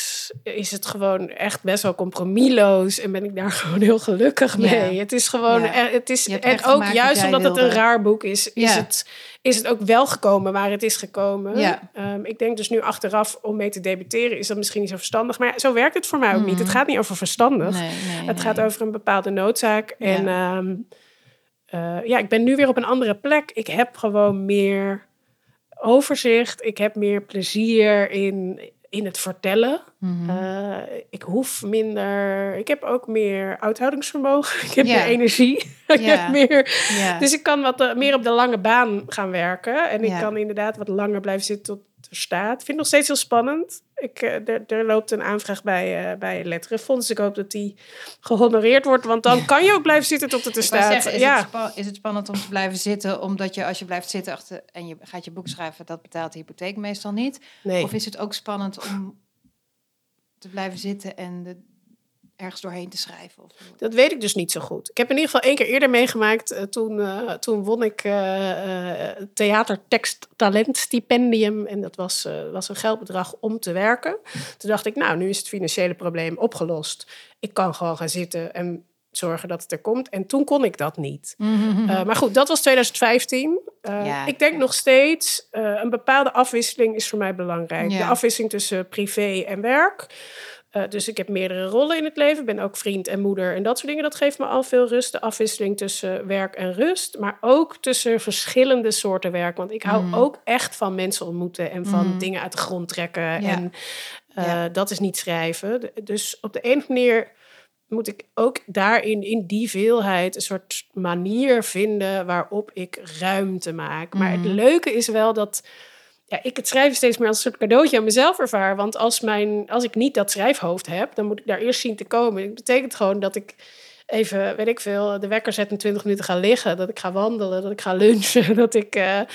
is het gewoon echt best wel compromisloos en ben ik daar gewoon heel gelukkig Ja. mee. Het is gewoon, Ja. het is, en ook juist omdat het een raar boek is, is, Ja. het, is het ook wel gekomen waar het is gekomen. Ehm, ik denk dus nu achteraf om mee te debuteren is dat misschien niet zo verstandig, maar zo werkt het voor mij ook niet. Het gaat niet over verstandig. Nee, nee, Het nee. gaat over een bepaalde noodzaak. En ehm, eh, ja, ik ben nu weer op een andere plek. Ik heb gewoon meer overzicht. Ik heb meer plezier in, in het vertellen. Mhm. Eh, ik hoef minder. Ik heb ook meer uithoudingsvermogen. Ik heb meer energie. ik heb meer. Dus ik kan wat eh, meer op de lange baan gaan werken. En ik kan inderdaad wat langer blijven zitten tot staat. Ik vind het nog steeds heel spannend. Ik, eh, er, er loopt een aanvraag bij, eh bij Letterenfonds. Ik hoop dat die gehonoreerd wordt. Want dan kan je ook blijven zitten tot het er staat. zeggen, is, ja. het spa- is het spannend om te blijven zitten, omdat je als je blijft zitten achter, en je gaat je boek schrijven, dat betaalt de hypotheek meestal niet? Nee. Of is het ook spannend om te blijven zitten en de, ergens doorheen te schrijven? Of, Dat weet ik dus niet zo goed. Ik heb in ieder geval één keer eerder meegemaakt. eh, toen, eh, toen won ik eh eh theatertekst talent stipendium. En dat was, eh, was een geldbedrag om te werken. Toen dacht ik, nou, nu is het financiële probleem opgelost. Ik kan gewoon gaan zitten en zorgen dat het er komt. En toen kon ik dat niet. Eh, maar goed, dat was 2015. Eh, Ja. ik denk nog steeds, eh, een bepaalde afwisseling is voor mij belangrijk. Ja. De afwisseling tussen privé en werk. Eh, dus ik heb meerdere rollen in het leven. Ik ben ook vriend en moeder en dat soort dingen. Dat geeft me al veel rust. De afwisseling tussen werk en rust. Maar ook tussen verschillende soorten werk. Want ik hou Mhm. ook echt van mensen ontmoeten. En van Mhm. dingen uit de grond trekken. Ja. En eh, Ja. dat is niet schrijven. Dus op de een manier moet ik ook daarin, in die veelheid, een soort manier vinden waarop ik ruimte maak. Maar het Mhm. leuke is wel dat ja, ik het schrijven steeds meer als een soort cadeautje aan mezelf ervaar. Want als, mijn, als ik niet dat schrijfhoofd heb, dan moet ik daar eerst zien te komen. Dat betekent gewoon dat ik even, weet ik veel, de wekker zet en 20 minuten ga liggen. Dat ik ga wandelen, dat ik ga lunchen. Dat ik eh, eh,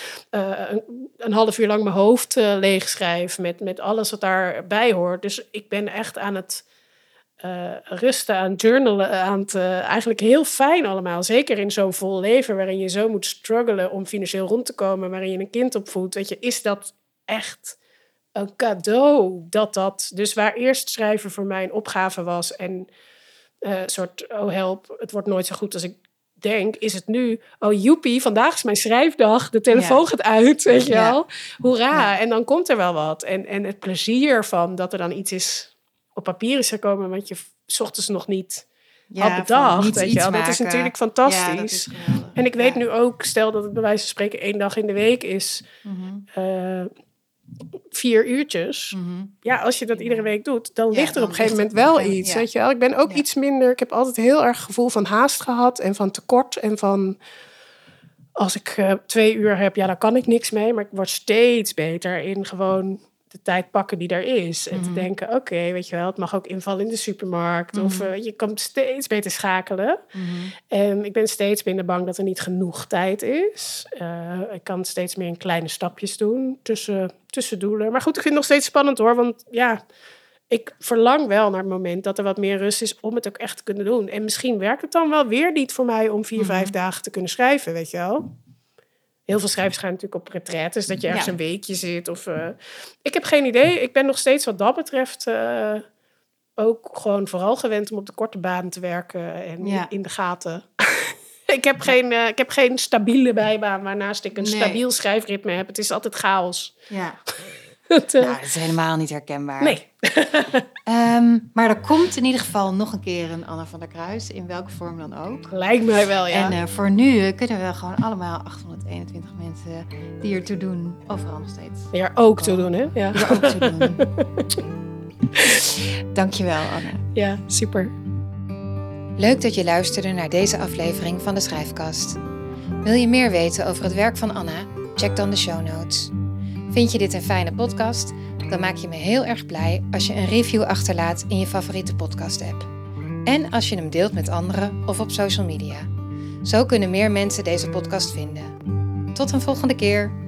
een, een half uur lang mijn hoofd eh, leeg schrijf met, met alles wat daarbij hoort. Dus ik ben echt aan het eh, rusten, aan journalen, aan het, eigenlijk heel fijn allemaal. Zeker in zo'n vol leven waarin je zo moet struggelen om financieel rond te komen, waarin je een kind opvoedt. Weet je, is dat echt een cadeau dat dat... Dus waar eerst schrijven voor mij een opgave was en een soort, oh help, het wordt nooit zo goed als ik denk, is het nu, oh joepie, vandaag is mijn schrijfdag, de telefoon Ja. gaat uit, weet je Ja. wel. Hoera, Ja. en dan komt er wel wat. En, en het plezier van dat er dan iets is op papier is gekomen, want je 's ochtends nog niet had van bedacht, weet je wel. Dat is natuurlijk Ja, fantastisch. is. En ik weet Ja. nu ook, stel dat het bij wijze van spreken één dag in de week is, Mhm, eh, vier uurtjes. mhm. Ja, als je dat iedere week doet, dan Ja, ligt er dan op een gegeven moment wel iets. Weet je wel? Ik ben ook Ja. iets minder. Ik heb altijd heel erg gevoel van haast gehad en van tekort. En van als ik eh, twee uur heb, ja, dan kan ik niks mee. Maar ik word steeds beter in gewoon de tijd pakken die er is. En te Mhm. denken, oké, weet je wel, het mag ook invallen in de supermarkt. Of Mhm. eh, je kan steeds beter schakelen. Mhm. En ik ben steeds minder bang dat er niet genoeg tijd is. Eh, ik kan steeds meer in kleine stapjes doen tussen, tussen doelen. Maar goed, ik vind het nog steeds spannend hoor. Want ja, ik verlang wel naar het moment dat er wat meer rust is om het ook echt te kunnen doen. En misschien werkt het dan wel weer niet voor mij om vier, vijf dagen te kunnen schrijven, weet je wel. Heel veel schrijvers gaan natuurlijk op retraites, dat je ergens Ja. een weekje zit. Of, eh, ik heb geen idee. Ik ben nog steeds wat dat betreft eh, ook gewoon vooral gewend om op de korte baan te werken en Ja. in de gaten. ik, heb geen, eh, ik heb geen stabiele bijbaan waarnaast ik een Nee. stabiel schrijfritme heb. Het is altijd chaos. Ja. Eh, Nou, dat is helemaal niet herkenbaar. nee. Ehm, maar er komt in ieder geval nog een keer een Anna van der Kruis, in welke vorm dan ook. Lijkt mij wel, ja. En eh, voor nu kunnen we gewoon allemaal 821 mensen die ertoe doen, overal nog steeds. Hier ook te doen, hè? Ja, Er ook toe doen. Dankjewel, Anne. ja super. Leuk dat je luisterde naar deze aflevering van de Schrijfkast. Wil je meer weten over het werk van Anna? Check dan de show notes. Vind je dit een fijne podcast? Dan maak je me heel erg blij als je een review achterlaat in je favoriete podcast-app. En als je hem deelt met anderen of op social media. Zo kunnen meer mensen deze podcast vinden. Tot een volgende keer.